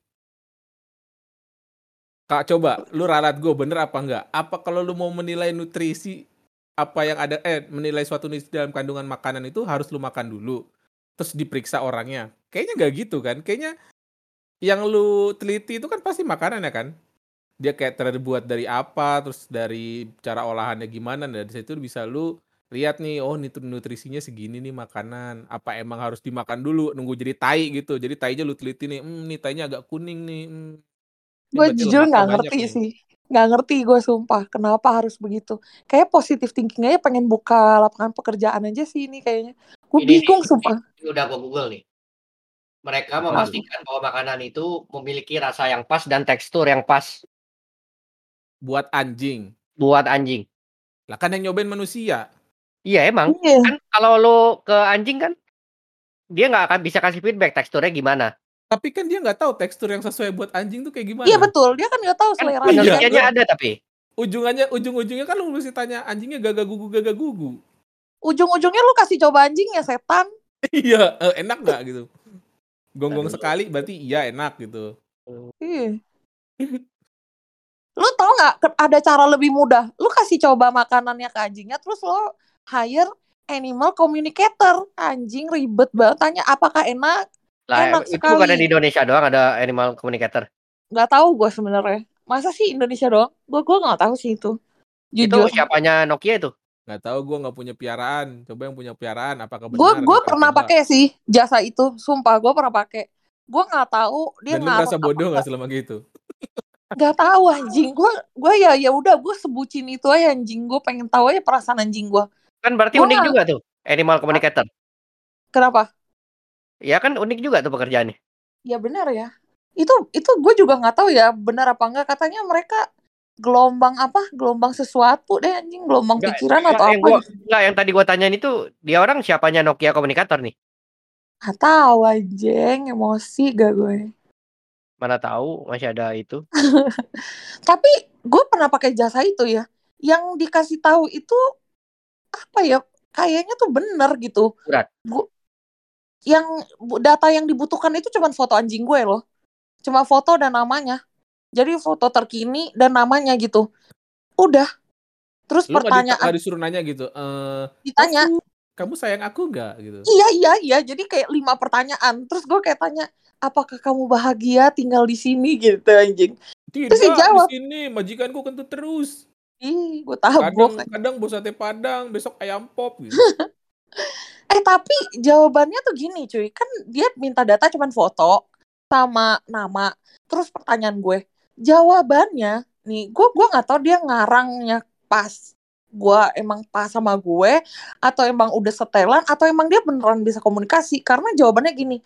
Kak, coba lu ralat gue bener apa enggak? Apa kalau lu mau menilai nutrisi apa yang ada eh menilai suatu nutrisi dalam kandungan makanan itu harus lu makan dulu, terus diperiksa orangnya? Kayaknya nggak gitu kan? Kayaknya yang lu teliti itu kan pasti makanan ya kan? Dia kayak terbuat dari apa, terus dari cara olahannya gimana, dan dari situ bisa lu lihat nih, oh nutrisinya segini nih makanan. Apa emang harus dimakan dulu, nunggu jadi tai gitu. Jadi tainya lu teliti nih, mmm, nih tainya agak kuning nih, mmm. Gue jujur nggak ngerti nih. sih. Nggak ngerti gue sumpah kenapa harus begitu. Kayaknya positive thinking aja pengen buka lapangan pekerjaan aja sih ini kayaknya. Gue bingung ini sumpah. ini udah gua Google nih. Mereka memastikan bahwa makanan itu memiliki rasa yang pas dan tekstur yang pas Buat anjing. buat anjing. Lah kan yang nyobain manusia. Iya emang. Iya. Kan kalau lu ke anjing kan dia nggak akan bisa kasih feedback teksturnya gimana. Tapi kan dia nggak tahu tekstur yang sesuai buat anjing tuh kayak Iya gimana. betul. Dia kan nggak tahu Kan selera Iya, penelitiannya lu ada tapi. ujungannya ujung-ujungnya kan lu mesti tanya anjingnya gagak gugu gagak gugu. Ujung-ujungnya lu kasih coba anjing ya setan. Iya, eee, enak nggak gitu? Gonggong sekali berarti iya enak gitu. Iya. Lu tau nggak ada cara lebih mudah? Lu kasih coba makanannya ke anjingnya terus lo hire animal communicator. Anjing ribet banget tanya apakah enak? Lah Enak itu bukan sekali. di Indonesia doang ada animal communicator. Nggak tahu gue sebenarnya. Masa sih Indonesia doang? Gue gue nggak tahu sih itu. Itu Jujur. siapanya Nokia itu? Nggak tahu gue nggak punya piaraan. Coba yang punya piaraan apakah Gue benar? gue gitu? pernah pakai sih jasa itu. Sumpah gue pernah pakai. Gue nggak tahu dia Dan lu ngaruh merasa bodoh nggak. selama gitu? Nggak tahu anjing. Gue gue ya ya udah gue sebutin itu aja anjing. Gue pengen tahu aja perasaan anjing gue. Kan berarti Gua unik nggak- juga tuh animal communicator. Kenapa? Ya kan unik juga tuh pekerjaannya. Ya benar ya. Itu itu gue juga nggak tahu ya benar apa enggak. Katanya mereka gelombang apa? Gelombang sesuatu deh anjing. Gelombang Enggak, pikiran enggak, atau yang apa? gua, gitu. enggak, yang tadi gua tanyain itu dia orang siapanya Nokia communicator nih. Nggak tahu anjing. Emosi gak gue. Mana tahu masih ada itu. <laughs> Tapi gue pernah pakai jasa itu ya. Yang dikasih tahu itu apa ya? Kayaknya tuh bener gitu. Surat. Gu- yang data yang dibutuhkan itu cuma foto anjing gue loh. Cuma foto dan namanya. Jadi foto terkini dan namanya gitu. Udah. Terus Lu pertanyaan nggak disuruh nanya gitu. Eh, ditanya, kamu, kamu sayang aku nggak gitu? iya iya iya. Jadi kayak lima pertanyaan. Terus gue kayak tanya, apakah kamu bahagia tinggal di sini gitu anjing. Tidak Terus dia di sini majikanku kentut terus. ih gue Kadang tabok. kadang bos sate padang, besok ayam pop gitu. <laughs> Eh tapi jawabannya tuh gini cuy, kan dia minta data cuman foto sama nama, terus pertanyaan gue, jawabannya nih, gue gua nggak tahu dia ngarangnya pas, gue emang pas sama gue, atau emang udah setelan, atau emang dia beneran bisa komunikasi, karena jawabannya gini,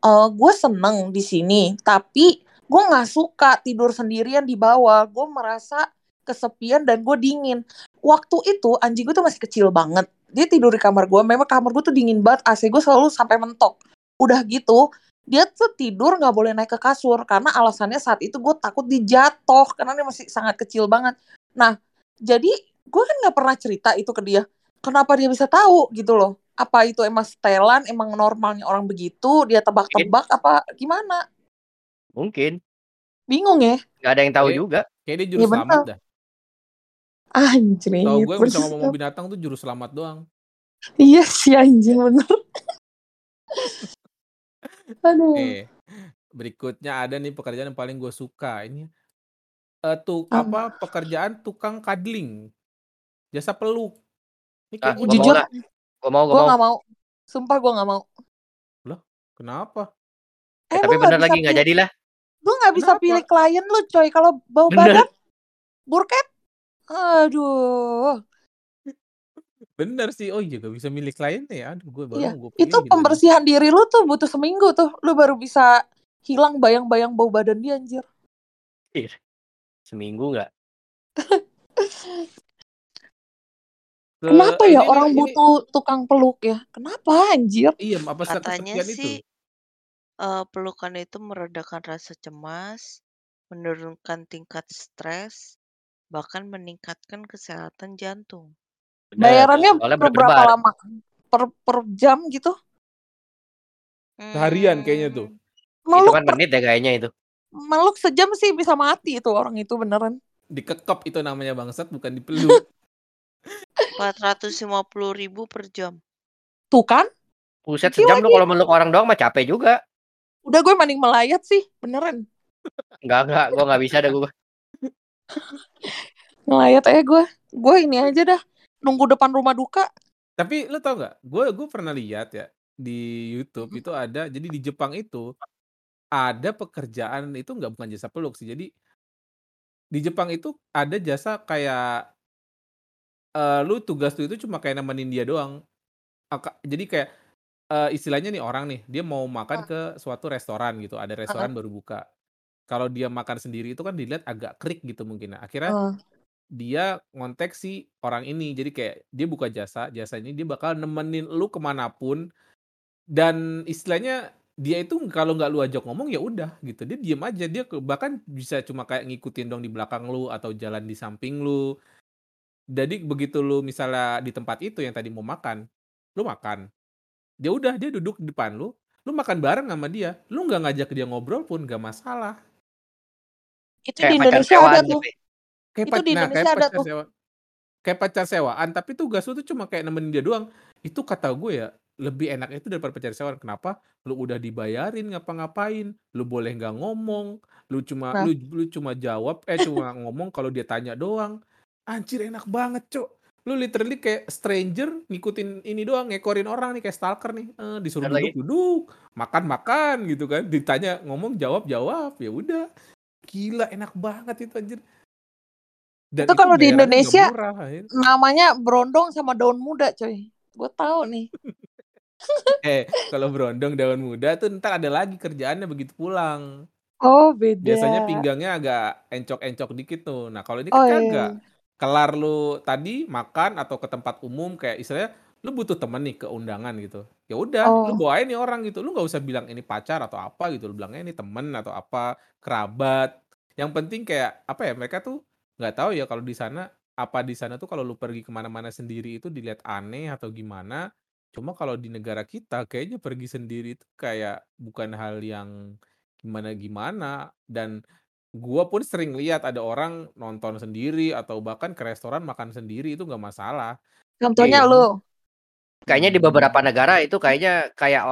eh gue seneng di sini, tapi gue nggak suka tidur sendirian di bawah, gue merasa kesepian dan gue dingin. Waktu itu anjing gue tuh masih kecil banget dia tidur di kamar gue memang kamar gue tuh dingin banget AC gue selalu sampai mentok udah gitu dia tuh tidur nggak boleh naik ke kasur karena alasannya saat itu gue takut dijatuh karena dia masih sangat kecil banget nah jadi gue kan nggak pernah cerita itu ke dia kenapa dia bisa tahu gitu loh apa itu emang setelan emang normalnya orang begitu dia tebak-tebak apa gimana Mungkin bingung ya nggak ada yang tahu Oke. juga. Kayak dia Iya jurus bener. selamat dah. Anjir Tahu gue bisa ngomong binatang tuh jurus selamat doang. iya sih anjing bener <laughs> aduh Eh, berikutnya ada nih pekerjaan yang paling gue suka. Ini eh tuh Apa? apa pekerjaan tukang cuddling. Jasa peluk. Ini Ah, kayak gua gue Jujur. Gua mau, gua gue mau. nggak mau sumpah gue nggak mau Kenapa? Eh, Eh, tapi bener lagi nggak jadilah. lu nggak bisa Kenapa? pilih klien lu coy kalau bau Bener. badan burket. Aduh, Bener sih. Oh iya gak bisa milih kliennya ya. Aduh gue baru iya. mau gue Itu pembersihan diri lu tuh butuh seminggu tuh, lu baru bisa hilang bayang-bayang bau badan dia anjir. Ih, Seminggu nggak? <laughs> Ke Kenapa ya ini orang ini butuh tukang peluk ya? Kenapa anjir? iya apa Katanya kesepian itu? sih eh, pelukan itu meredakan rasa cemas, menurunkan tingkat stres, bahkan meningkatkan kesehatan jantung. Bener. Bayarannya Soalnya per berapa berdebar. lama? Per per jam gitu? Seharian kayaknya tuh. Hmm, Itu Meluk kan per menit ya kayaknya itu. meluk sejam sih bisa mati itu orang itu beneran. Dikekep itu namanya bangsat bukan dipeluk. <laughs> 450 ribu per jam. Tuh kan? Buset sejam lu kalau meluk orang doang mah capek juga. Udah gue mending melayat sih, beneran. Enggak enggak, gua nggak bisa dah gua. <laughs> Ngelayat aja gue. Gue ini aja dah. Nunggu depan rumah duka. Tapi lu tau nggak? Gue gue pernah lihat ya di YouTube Hmm. itu ada. Jadi di Jepang itu ada pekerjaan itu nggak bukan jasa peluk sih. Jadi di Jepang itu ada jasa kayak eh lu tugas lu itu cuma kayak nemenin dia doang. Jadi kayak eh, istilahnya nih orang nih dia mau makan Ah. ke suatu restoran gitu. Ada restoran baru buka. Kalau dia makan sendiri itu kan dilihat agak krik gitu mungkin. Nah, akhirnya Ah. dia ngontek si orang ini. Jadi kayak dia buka jasa, jasa ini dia bakal nemenin lu ke mana pun dan istilahnya dia itu kalau nggak lu ajak ngomong ya udah gitu. Dia diem aja. Dia ke- bahkan bisa cuma kayak ngikutin dong di belakang lu atau jalan di samping lu. Jadi begitu lu misalnya di tempat itu yang tadi mau makan, lu makan. Dia udah dia duduk di depan lu, lu makan bareng sama dia. Lu nggak ngajak dia ngobrol pun nggak masalah. Itu Kayak di pacar Indonesia sewaan ada tuh. Kayak Itu di nah, Indonesia ada pacar tuh. sewa kayak pacar sewaan, tapi tugas lu tuh cuma kayak nemenin dia doang. Itu kata gue ya, lebih enak itu daripada pencari sawan. Kenapa? Lu udah dibayarin ngapa-ngapain, lu boleh nggak ngomong, lu cuma Nah. lu lu cuma jawab eh, cuma <laughs> ngomong kalau dia tanya doang. Anjir enak banget, Cok. Lu literally kayak stranger ngikutin ini doang, ngekorin orang nih kayak stalker nih. Eh, disuruh lagi. duduk-duduk, makan-makan gitu kan. Ditanya ngomong jawab-jawab, ya udah. Gila enak banget itu anjir. Dan Itu kalau di Indonesia murah, anjir. namanya berondong sama daun muda, coy. Gue tahu nih. <laughs> Eh, kalau berondong daun muda tuh ntar ada lagi kerjaannya begitu pulang. Oh, beda. Biasanya pinggangnya agak encok-encok dikit tuh. Nah, kalau ini Oh, kan iya. kagak. Kelar lu tadi makan atau ke tempat umum kayak istilahnya lu butuh temen nih ke undangan gitu. Ya udah, lu Oh. bawain nih orang gitu. Lu nggak usah bilang ini pacar atau apa gitu. Lu bilangnya ini temen atau apa, kerabat. Yang penting kayak apa ya? Mereka tuh nggak tahu ya kalau di sana apa di sana tuh kalau lu pergi ke mana-mana sendiri itu dilihat aneh atau gimana. Cuma kalau di negara kita kayaknya pergi sendiri itu kayak bukan hal yang gimana-gimana dan gua pun sering lihat ada orang nonton sendiri atau bahkan ke restoran makan sendiri itu nggak masalah. Contohnya Iya. lu. Kayaknya di beberapa negara itu kayaknya kayak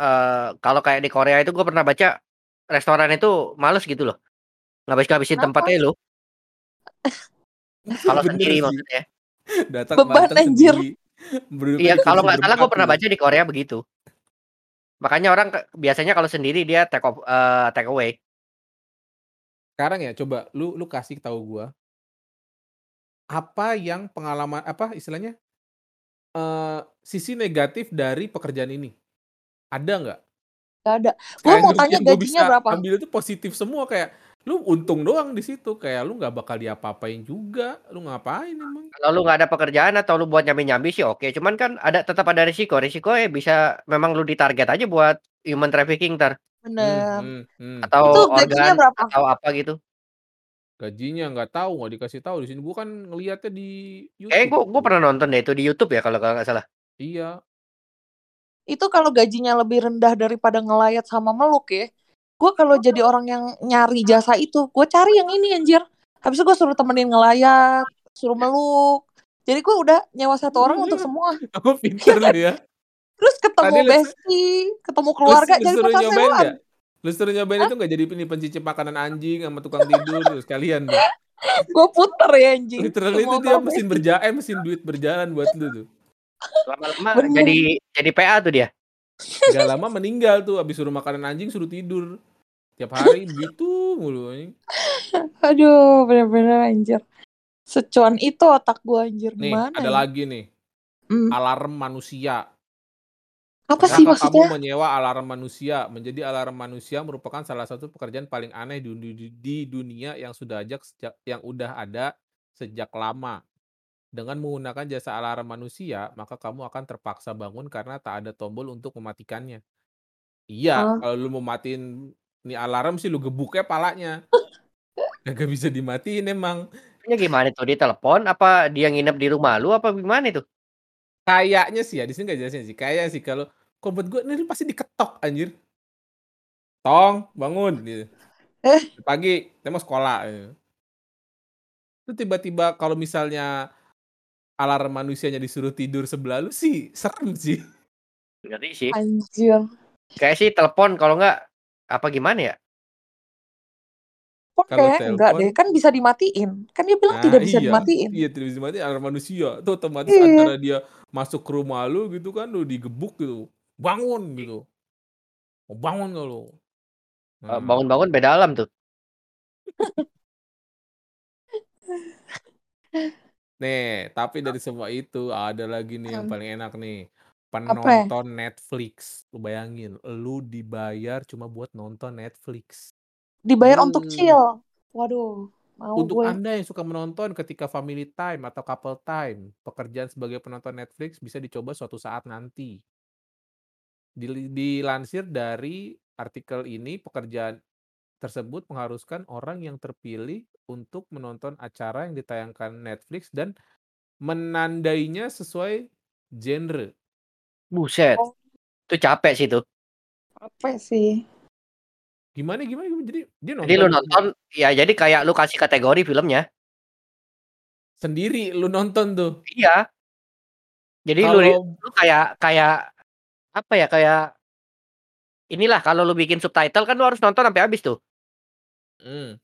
eee, kalau kayak di Korea itu gue pernah baca restoran itu males gitu loh. Ngabis-ngabisin Kenapa? tempatnya lu. <laughs> Kalau Bener sendiri sih. maksudnya. Datang Beban anjir. sendiri. Iya, kalau nggak salah gue berempat pernah gitu. baca di Korea begitu. Makanya orang ke biasanya kalau sendiri dia take off eee, take away. Sekarang ya coba lu lu kasih tahu gua apa yang pengalaman apa istilahnya, eee, sisi negatif dari pekerjaan ini? Ada nggak? Gak ada. Gue mau tanya gajinya bisa berapa? ambil itu positif semua kayak lu untung doang di situ, kayak lu nggak bakal diapa-apain juga, lu ngapain emang? Kalau lu nggak ada pekerjaan atau lu buat nyambi-nyambi sih oke, cuman kan ada tetap ada risiko. Risikonya bisa memang lu ditarget aja buat human trafficking entar. Mmm, Bener. mhm, mhm. Atau Itu gajinya organ berapa? atau apa gitu. Gajinya nggak tahu, nggak dikasih tahu di sini. Gua kan ngelihatnya di Kayaknya YouTube gue gue gitu. pernah nonton deh itu di YouTube ya kalau kalau nggak salah. Iya. Itu kalau gajinya lebih rendah daripada ngelayat sama meluk ya. Gue kalau jadi orang yang nyari jasa itu, gue cari yang ini anjir. Habis itu gue suruh temenin ngelayat, suruh meluk. Jadi gue udah nyewa satu orang untuk semua. <laughs> Oh, pinter lu ya. Terus ketemu Tadi besti, ketemu lu keluarga, lu jadi nyobain sewaan. Lu suruh nyobain Hah? itu nggak jadi ini pencicip makanan anjing sama tukang tidur tuh sekalian tuh. Gue puter ya anjing. Literally itu dia mesin berja eh, mesin duit berjalan buat lu tuh. Lama-lama jadi jadi PA tuh dia. Nggak lama meninggal tuh habis suruh makanan anjing suruh tidur. Tiap hari begitu mulu anjing. Aduh, bener-bener anjir. Secuan itu otak gue anjir. Nih, Gimana ada ya? lagi nih. Hmm. Alarm manusia. Apa sih Pernahkah kamu maksudnya? menyewa alarm manusia? Menjadi alarm manusia merupakan salah satu pekerjaan paling aneh di, di, di dunia yang sudah ajak sejak yang udah ada sejak lama. Dengan menggunakan jasa alarm manusia, maka kamu akan terpaksa bangun karena tak ada tombol untuk mematikannya. Iya, Oh. kalau lu mau matiin nih alarm sih lu gebuknya palanya. <laughs> Kagak bisa dimatiin emang. Ini gimana tuh dia telepon apa dia nginep di rumah lu apa gimana itu? Kayaknya sih ya, di sini nggak jelasin sih. Kayaknya sih kalau kok buat gue ini pasti diketok anjir. Tong, bangun gitu. Eh. Pagi, saya mau sekolah. gitu. Itu tiba-tiba kalau misalnya alarm manusianya disuruh tidur sebelah lu sih serem sih. Ngeri sih. Anjir. Kayak sih telepon kalau nggak apa gimana ya? Kok Kalau kayak enggak deh, kan bisa dimatiin. Kan dia bilang Nah, tidak bisa iya. dimatiin. Iya, tidak bisa dimatiin alarm manusia. Tuh otomatis Iya. antara dia masuk ke rumah lu gitu kan, lu digebuk gitu. Bangun gitu. Mau bangun nggak lu? Nah, bangun-bangun beda alam tuh. <laughs> nih, tapi dari semua itu ada lagi nih yang paling enak nih. Apa? Penonton Netflix. Lu bayangin, lu dibayar cuma buat nonton Netflix. Dibayar untuk Hmm. chill. Waduh, mau Untuk gue. Anda yang suka menonton ketika family time atau couple time, pekerjaan sebagai penonton Netflix bisa dicoba suatu saat nanti. Dilansir dari artikel ini, pekerjaan tersebut mengharuskan orang yang terpilih untuk menonton acara yang ditayangkan Netflix dan menandainya sesuai genre. Buset. Oh. Itu capek sih itu. Apa sih? Gimana gimana gimana? Jadi dia Jadi lu nonton nonton ya jadi kayak lu kasih kategori filmnya. sendiri, lu nonton tuh. Iya. Jadi lu Kalau lu kayak kayak apa ya, kayak inilah kalau lu bikin subtitle kan lu harus nonton sampai habis tuh. Mmm.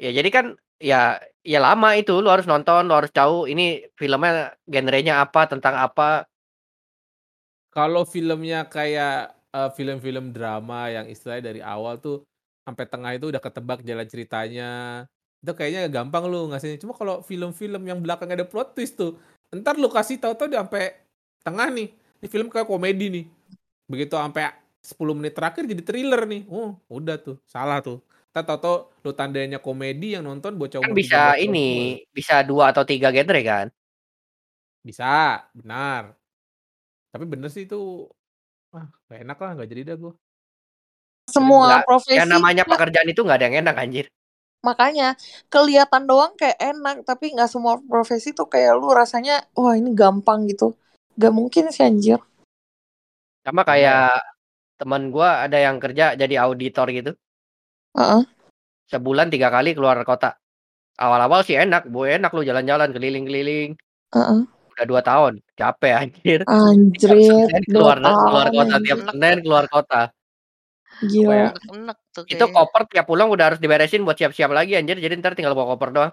Ya jadi kan ya ya lama itu, lu harus nonton, lu harus tahu ini filmnya genrenya apa, tentang apa. Kalau filmnya kayak, eee, film-film drama yang istilahnya dari awal tuh, sampai tengah itu udah ketebak jalan ceritanya, itu kayaknya gampang lu ngasihnya. Cuma kalau film-film yang belakang ada plot twist tuh, entar lu kasih tahu-tahu udah ampe tengah nih, ini film kayak komedi nih, begitu ampe 10 menit terakhir jadi thriller nih, oh udah tuh, salah tuh. Entar tahu-tahu lu tandainnya komedi yang nonton bocah Kan umur 13 bisa tahun ini, bisa 2 atau 3 genre kan? Bisa, benar. Tapi bener sih itu, ah nggak enak lah, nggak jadi dah gua. Jadi Semua nggak profesi yang namanya pekerjaan itu nggak ada yang enak anjir. Makanya, kelihatan doang kayak enak, tapi nggak semua profesi tuh kayak lu rasanya, wah ini gampang gitu. Nggak mungkin sih anjir. Sama Bener. kayak temen gua ada yang kerja jadi auditor gitu. Heeh. Sebulan 3 kali keluar kota. Awal-awal sih enak, bu enak lu jalan-jalan keliling-keliling. Heeh. Udah 2 tahun, capek anjir. 2 keluar keluar kota, tiap anjir. Senin keluar kota. Gila. Unek-unek tuh Itu koper tiap pulang udah harus diberesin buat siap-siap lagi anjir, jadi entar tinggal bawa koper doang.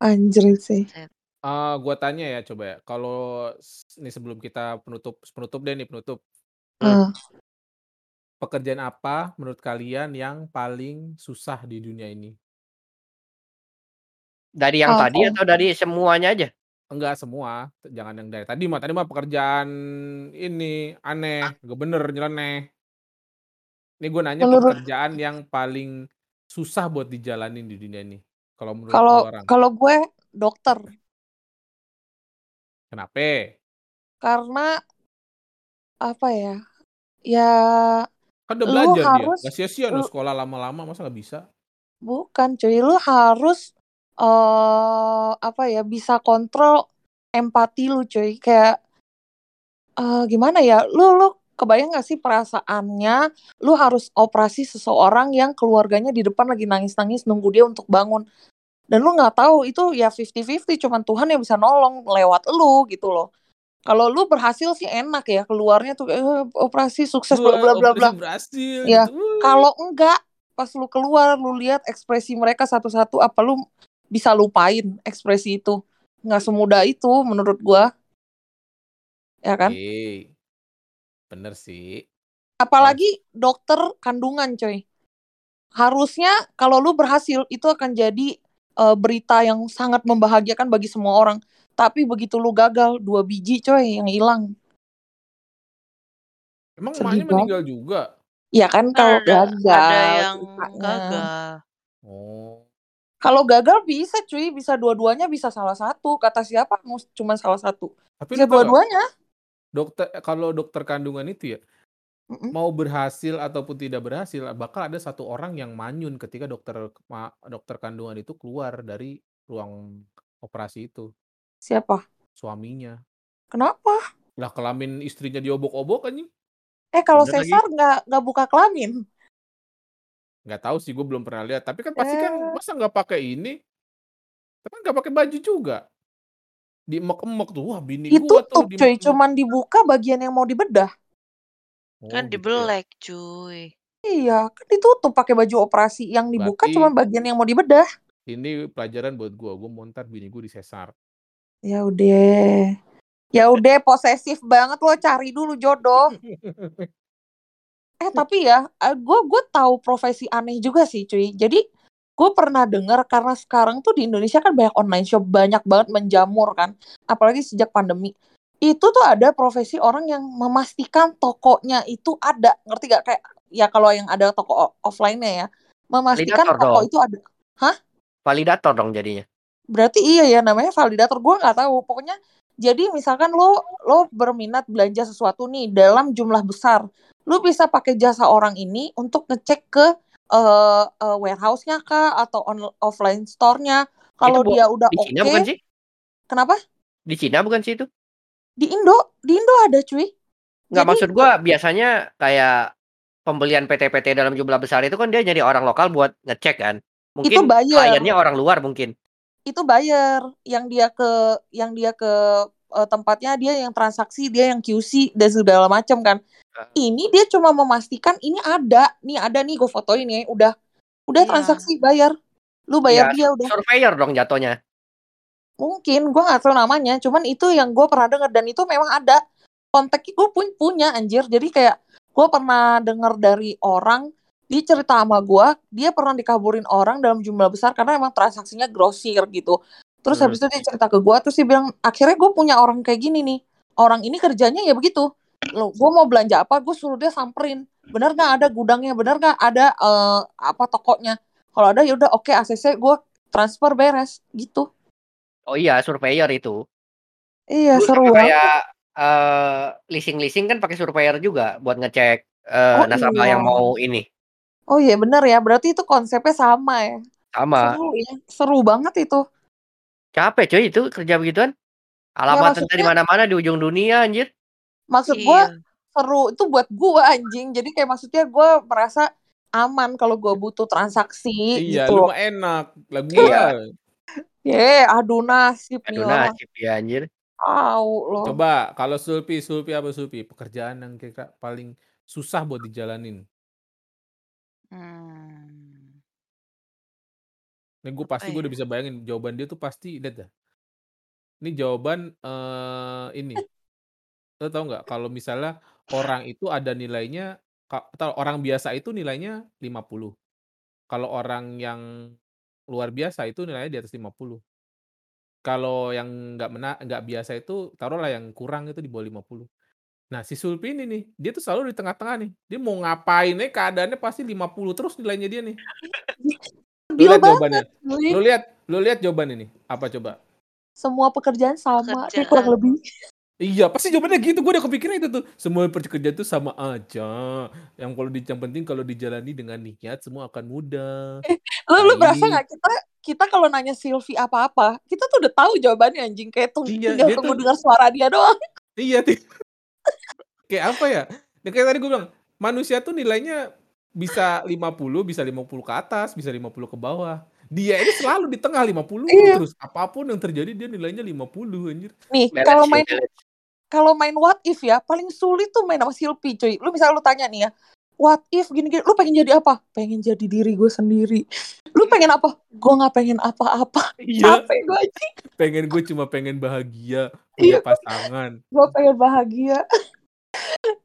Anjrit sih. Set. Eee, gua tanya ya coba ya, kalau nih sebelum kita penutup penutup deh nih, penutup. Heeh. Pekerjaan apa menurut kalian yang paling susah di dunia ini? Dari yang tadi Aku atau dari semuanya aja? Enggak semua, jangan yang dari tadi mah, tadi mah pekerjaan ini, aneh, nggak bener, nyeleneh. Ini gua nanya Menurut pekerjaan yang paling susah buat dijalanin di dunia ini, kalau menurut lu Kalau orang. kalau gue dokter. Kenape? Karena apa ya, ya Kan udah lu belajar dia, harus nggak sia-sia lu lu sekolah lama-lama, masa nggak bisa? bukan cuy, lu harus, eee, apa ya, bisa kontrol empati lu cuy. Kayak, eee, gimana ya, lu lu kebayang nggak sih perasaannya lu harus operasi seseorang yang keluarganya di depan lagi nangis-nangis nunggu dia untuk bangun. Dan lu nggak tahu itu ya 50-50, cuman Tuhan yang bisa nolong lewat elu gitu loh. Kalau lu berhasil sih enak ya, keluarnya tuh, eee, operasi sukses bla bla bla bla. berhasil Ya, gitu, kalau enggak, pas lu keluar lu lihat ekspresi mereka satu-satu, apa lu bisa lupain ekspresi itu? Nggak semudah itu menurut gua. Ya kan? Oke. Bener sih. Apalagi dokter kandungan coy. Harusnya kalau lu berhasil itu akan jadi, eee, berita yang sangat membahagiakan bagi semua orang. Tapi begitu lu gagal, 2 biji coy yang hilang. Emang Sedih meninggal juga? Ya kan kalau ada ada gagal yang ceritanya. gagal. Oh. Kalau gagal bisa cuy, bisa dua-duanya, bisa salah satu. Kata siapa cuma salah satu? Tapi Bisa nggak, dua-duanya. dokter kalau dokter kandungan itu ya, Mhm. mau berhasil ataupun tidak berhasil, bakal ada satu orang yang manyun ketika dokter dokter kandungan itu keluar dari ruang operasi itu. Siapa? Suaminya. Kenapa? Lah kelamin istrinya diobok-obok anjing. Eh kalau sesar nggak nggak buka kelamin? Nggak tahu sih, gue belum pernah lihat. Tapi kan pasti kan masa nggak pakai ini? Kan nggak pakai baju juga. Diemek-emek tuh, wah bini gua tuh Ditutup cuy, diemek-emek. cuman dibuka bagian yang mau dibedah. Oh Kan gitu ya. dibelek cuy. Iya, kan ditutup pakai baju operasi, yang dibuka Berarti cuman bagian yang mau dibedah. ini pelajaran buat gua, gua mau entar bini gua disesar. Ya udah. Ya udah posesif banget lo, cari dulu jodoh. <laughs> Eh tapi ya, eee, gua gua tahu profesi aneh juga sih cuy. Jadi, gue pernah dengar karena sekarang tuh di Indonesia kan banyak online shop, banyak banget menjamur kan, apalagi sejak pandemi. Itu tuh ada profesi orang yang memastikan tokonya itu ada, ngerti gak? Kayak ya kalau yang ada toko offline-nya ya, memastikan Validator toko dong. itu ada hah? Validator dong jadinya. Berarti iya ya namanya validator, gua nggak tahu. Pokoknya jadi misalkan lo lo berminat belanja sesuatu nih dalam jumlah besar, lu bisa pakai jasa orang ini untuk ngecek ke, eee eee, warehouse-nya kah atau on offline store-nya. Itu Kalau dia udah di Cina oke bukan sih? kenapa? Di Cina bukan sih itu? Di Indo di Indo ada cuy. Nggak, Jadi maksud gua biasanya kayak pembelian PT-PT dalam jumlah besar itu kan dia nyari orang lokal buat ngecek kan. Itu Mungkin buyer. kliennya orang luar mungkin. Itu buyer, yang dia ke yang dia ke eh, tempatnya dia yang transaksi, dia yang QC dan segala macam kan. Heeh. Ini dia cuma memastikan ini ada, nih ada nih gue fotoin ya, udah udah Iya. transaksi bayar. Lu bayar Iya, dia udah. surveyor dong jatuhnya. Mungkin gue nggak tahu namanya, cuman itu yang gue pernah denger dan itu memang ada kontaknya gue pun punya anjir. Jadi kayak gue pernah denger dari orang dia cerita sama gue, dia pernah dikaburin orang dalam jumlah besar karena emang transaksinya grosir gitu. Terus Hmm. habis itu dia cerita ke gue, terus dia bilang akhirnya gue punya orang kayak gini nih. Orang ini kerjanya ya begitu. Lo, gue mau belanja apa, gue suruh dia samperin. Bener nggak ada gudangnya, bener nggak ada eh, apa tokonya. Kalau ada ya udah oke ACC gue transfer beres gitu. Oh iya, surveyor itu. Iya Dulu seru kayak eh, leasing-leasing kan pakai surveyor juga buat ngecek eh, Oh nasabah iya. yang mau ini. Oh iya bener ya, berarti itu konsepnya sama ya. Sama. Seru ya, seru banget itu. Capek cuy itu kerja begituan. Ya Alamat entah di mana-mana di ujung dunia anjir. maksud gue Iya. seru itu buat gue anjing. Jadi kayak maksudnya gue merasa aman kalau gue butuh transaksi Iya, gitu lu mah enak. Lah Iya. gua Ye, aduh nasib nih Aduh nasib ya anjir. Tahu loh. coba kalau Sulpi, Sulpi apa Sulpi? Pekerjaan yang kira paling susah buat dijalanin. Hmm. Nih gue Apa pasti gue udah ya? bisa bayangin jawaban dia tuh pasti lihat dah. Ini jawaban eh ini. Lo tau nggak kalau misalnya orang itu ada nilainya ka- atau orang biasa itu nilainya 50. Kalau orang yang luar biasa itu nilainya di atas 50. Kalau yang nggak mena nggak biasa itu taruhlah yang kurang itu di bawah 50. Nah, si Sulpi ini nih, dia tuh selalu di tengah-tengah nih. Dia mau ngapain nih keadaannya pasti 50 terus nilainya dia nih. <laughs> Lu lihat jawabannya. Lu lihat, lu lihat jawaban ini. Apa coba? Semua pekerjaan sama, kayak kurang lebih. Iya, pasti jawabannya gitu. Gue udah kepikiran itu tuh. Semua pekerjaan itu sama aja. Yang kalau di, yang penting kalau dijalani dengan niat semua akan mudah. Lu, lu berasa Baik. nggak kita kita kalau nanya Sylvie apa-apa, kita tuh udah tahu jawabannya anjing. Kayak tung, Iya, tinggal dia tunggu tuh dengar suara dia doang. iya tuh. <laughs> Kayak apa ya? Ya, kayak tadi gue bilang, manusia tuh nilainya bisa 50, bisa 50 ke atas, bisa 50 ke bawah. Dia ini selalu di tengah 50 Iya. terus. Apa pun yang terjadi dia nilainya 50 anjir. Nih, kalau main kalau main what if ya, paling sulit tuh main sama Silpi, cuy. Lu misalnya lu tanya nih ya, what if gini-gini, lu pengen jadi apa? Pengen jadi diri gue sendiri. Lu pengen apa? Gue nggak pengen apa-apa. Iya, Capek gue aja. pengen gue cuma pengen bahagia, Iya. punya pasangan. Gue pengen bahagia.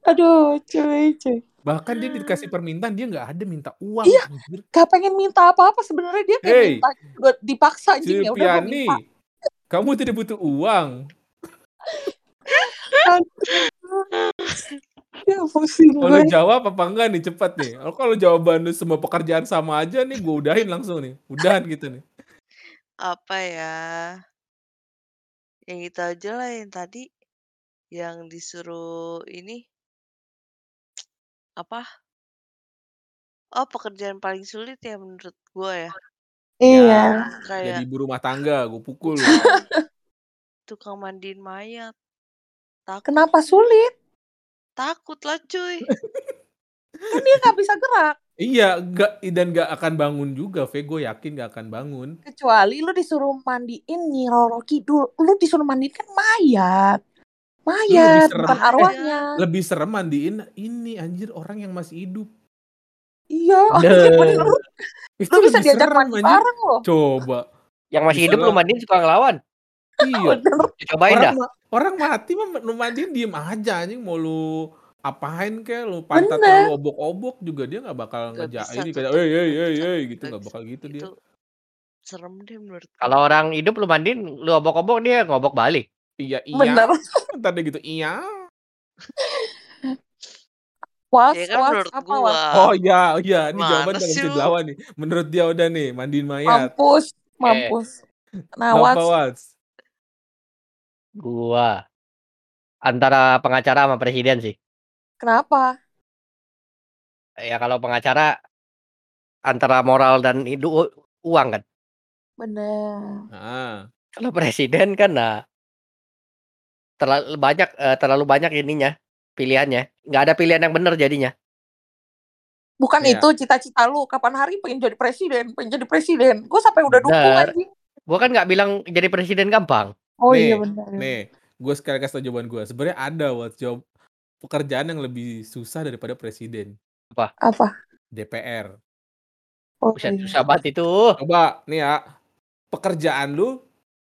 Aduh, cuy, cuy. Bahkan dia dikasih permintaan dia nggak ada minta uang. Iya. anjir. Gak pengen minta apa-apa sebenarnya dia kayak Hey. minta dipaksa anjing ya udah minta. kamu tidak butuh uang. Ya pusing Kalau jawab apa enggak nih cepat nih. Kalau kalau jawaban lu semua pekerjaan sama aja nih, gue udahin langsung nih. Udahan gitu nih. Apa ya? Yang itu aja lah yang tadi yang disuruh ini apa? Oh, pekerjaan paling sulit ya menurut gue ya. Iya. Jadi Kayak ibu rumah tangga, gue pukul. <laughs> tukang mandiin mayat. Takut, Kenapa sulit? takut lah cuy. <laughs> Kan dia nggak bisa gerak. iya, enggak dan enggak akan bangun juga, Ve. Gue yakin enggak akan bangun. Kecuali lu disuruh mandiin Nyi Roro Kidul. Lu disuruh mandiin kan mayat. Mayat, serem. bukan Eh, arwahnya. Lebih serem mandiin ini anjir orang yang masih hidup. Iya, bener. Itu Lu bisa lebih diajak serem, mandi bareng loh. Coba. Yang masih hidup lu mandiin suka ngelawan. Iya. <laughs> Bener. Cobain dah. Orang, ma- orang mati mah lu mandiin diem aja anjing mau lu apain kek lu pantat Bener. lu obok-obok juga dia nggak bakal ngejak bisa ini kayak hey Nggak hey bisa, gitu nggak bakal gitu dia. Itu serem deh menurut. Kalau orang hidup lu mandiin, lu obok-obok dia ngobok balik. Iya iya. Bener. <laughs> Ntar dia gitu iya. Was, Ya kan was, menurut apa gua. was? Oh iya iya ini Gimana jawaban lu? dilawan nih. Menurut dia udah nih mandiin mayat. Mampus, mampus. Nah, Kenapa was, Wats? Gua antara pengacara sama presiden sih. kenapa? Ya kalau pengacara antara moral dan itu u- uang kan. Bener. Nah, Kalau presiden kan nah terlalu banyak eh, terlalu banyak ininya pilihannya. nggak ada pilihan yang benar jadinya. Bukan Iya. itu cita-cita lu. Kapan hari pengen jadi presiden, pengen jadi presiden. Gue sampai udah dukung Bener. anjing. Gua kan nggak bilang jadi presiden gampang. Oh nih, iya benar. nih gue sekali kasih tau jawaban gue. Sebenarnya ada buat job pekerjaan yang lebih susah daripada presiden. Apa? Apa? DPR. Oh, Buset, iya. susah banget itu. Coba nih ya, pekerjaan lu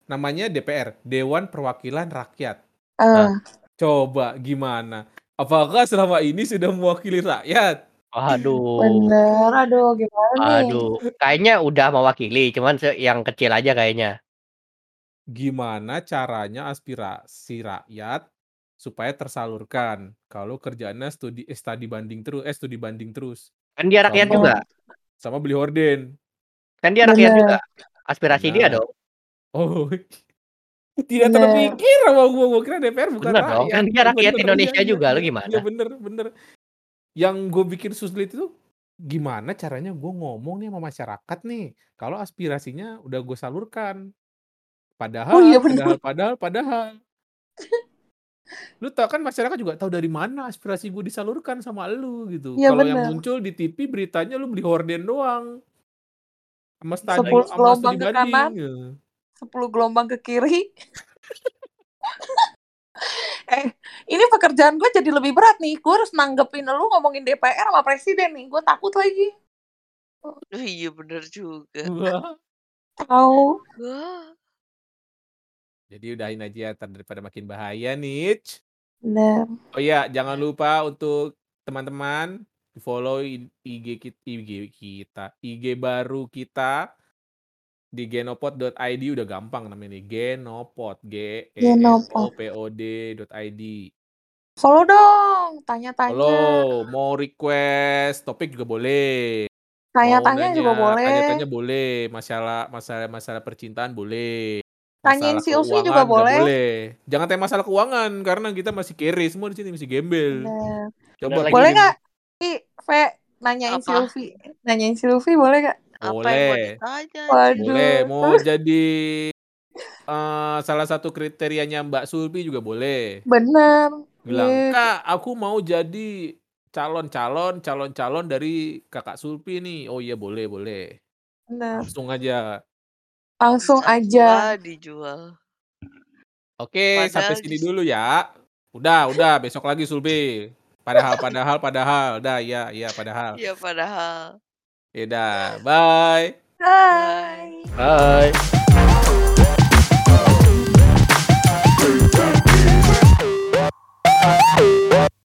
namanya DPR, Dewan Perwakilan Rakyat. Ah, Coba gimana? Apakah selama ini sudah mewakili rakyat? Waduh. bener. Aduh, gimana nih? Aduh, kayaknya udah mewakili, cuman yang kecil aja kayaknya. Gimana caranya aspirasi rakyat supaya tersalurkan kalau kerjaannya studi eh, studi banding terus eh studi banding terus Kan dia rakyat Sama- juga. sama beli horden. Kan dia rakyat Bener. juga. Aspirasi dia Bener. dong. Oh. Tidak Bener. terpikir sama gua, gua kira DPR bukan Bener dong, rakyat. kan dia rakyat Bener, Indonesia iya, juga, iya, iya. gimana? Iya bener, bener. Yang gue bikin sulit itu gimana caranya gue ngomong nih sama masyarakat nih kalau aspirasinya udah gue salurkan. Padahal, Oh, iya bener. padahal, padahal, padahal. Lu tau kan masyarakat juga tahu dari mana aspirasi gue disalurkan sama lu gitu. Iya, Kalau yang bener. muncul di TV beritanya lu beli horden doang. Sama Sepuluh sama studi ke banding. kanan. ya. 10 gelombang ke kiri. <laughs> eh, ini pekerjaan gue jadi lebih berat nih. Gue harus nanggepin lu ngomongin DPR sama presiden nih. Gue takut lagi. Oh, iya bener juga. Tahu. Jadi udahin aja ntar daripada makin bahaya nih. Bener. Oh iya, jangan lupa untuk teman-teman di follow I- IG kita, IG kita, IG baru kita di genopod.id udah gampang namanya nih genopod g e n o Genopod. p o d.id Follow dong. Tanya-tanya. follow mau request topik juga boleh mau Tanya-tanya juga boleh. tanya-tanya boleh masalah masalah masalah percintaan boleh Tanyain masalah Silvi keuangan juga boleh. jangan tanya masalah keuangan karena kita masih kere semua di sini masih gembel Bener. coba Bener lagi. Boleh kirim. nggak? Ih, Ve, nanyain Apa? Silvi. Nanyain Silvi boleh nggak? Apa yang mau boleh ditanya? Boleh, mau jadi eh, salah satu kriterianya Mbak Sulpi juga boleh. Bener. Bilang, Iya. Kak, aku mau jadi calon-calon, calon-calon dari kakak Sulpi nih. Oh iya, boleh, boleh. Bener. Langsung aja. Langsung aja. dijual. Oke, sampai Padahal sini di- dulu ya. Udah, udah, besok lagi Sulpi. Padahal, padahal, padahal. Udah, iya, iya, padahal. Iya padahal. Yaudah, bye. Bye. Bye. bye.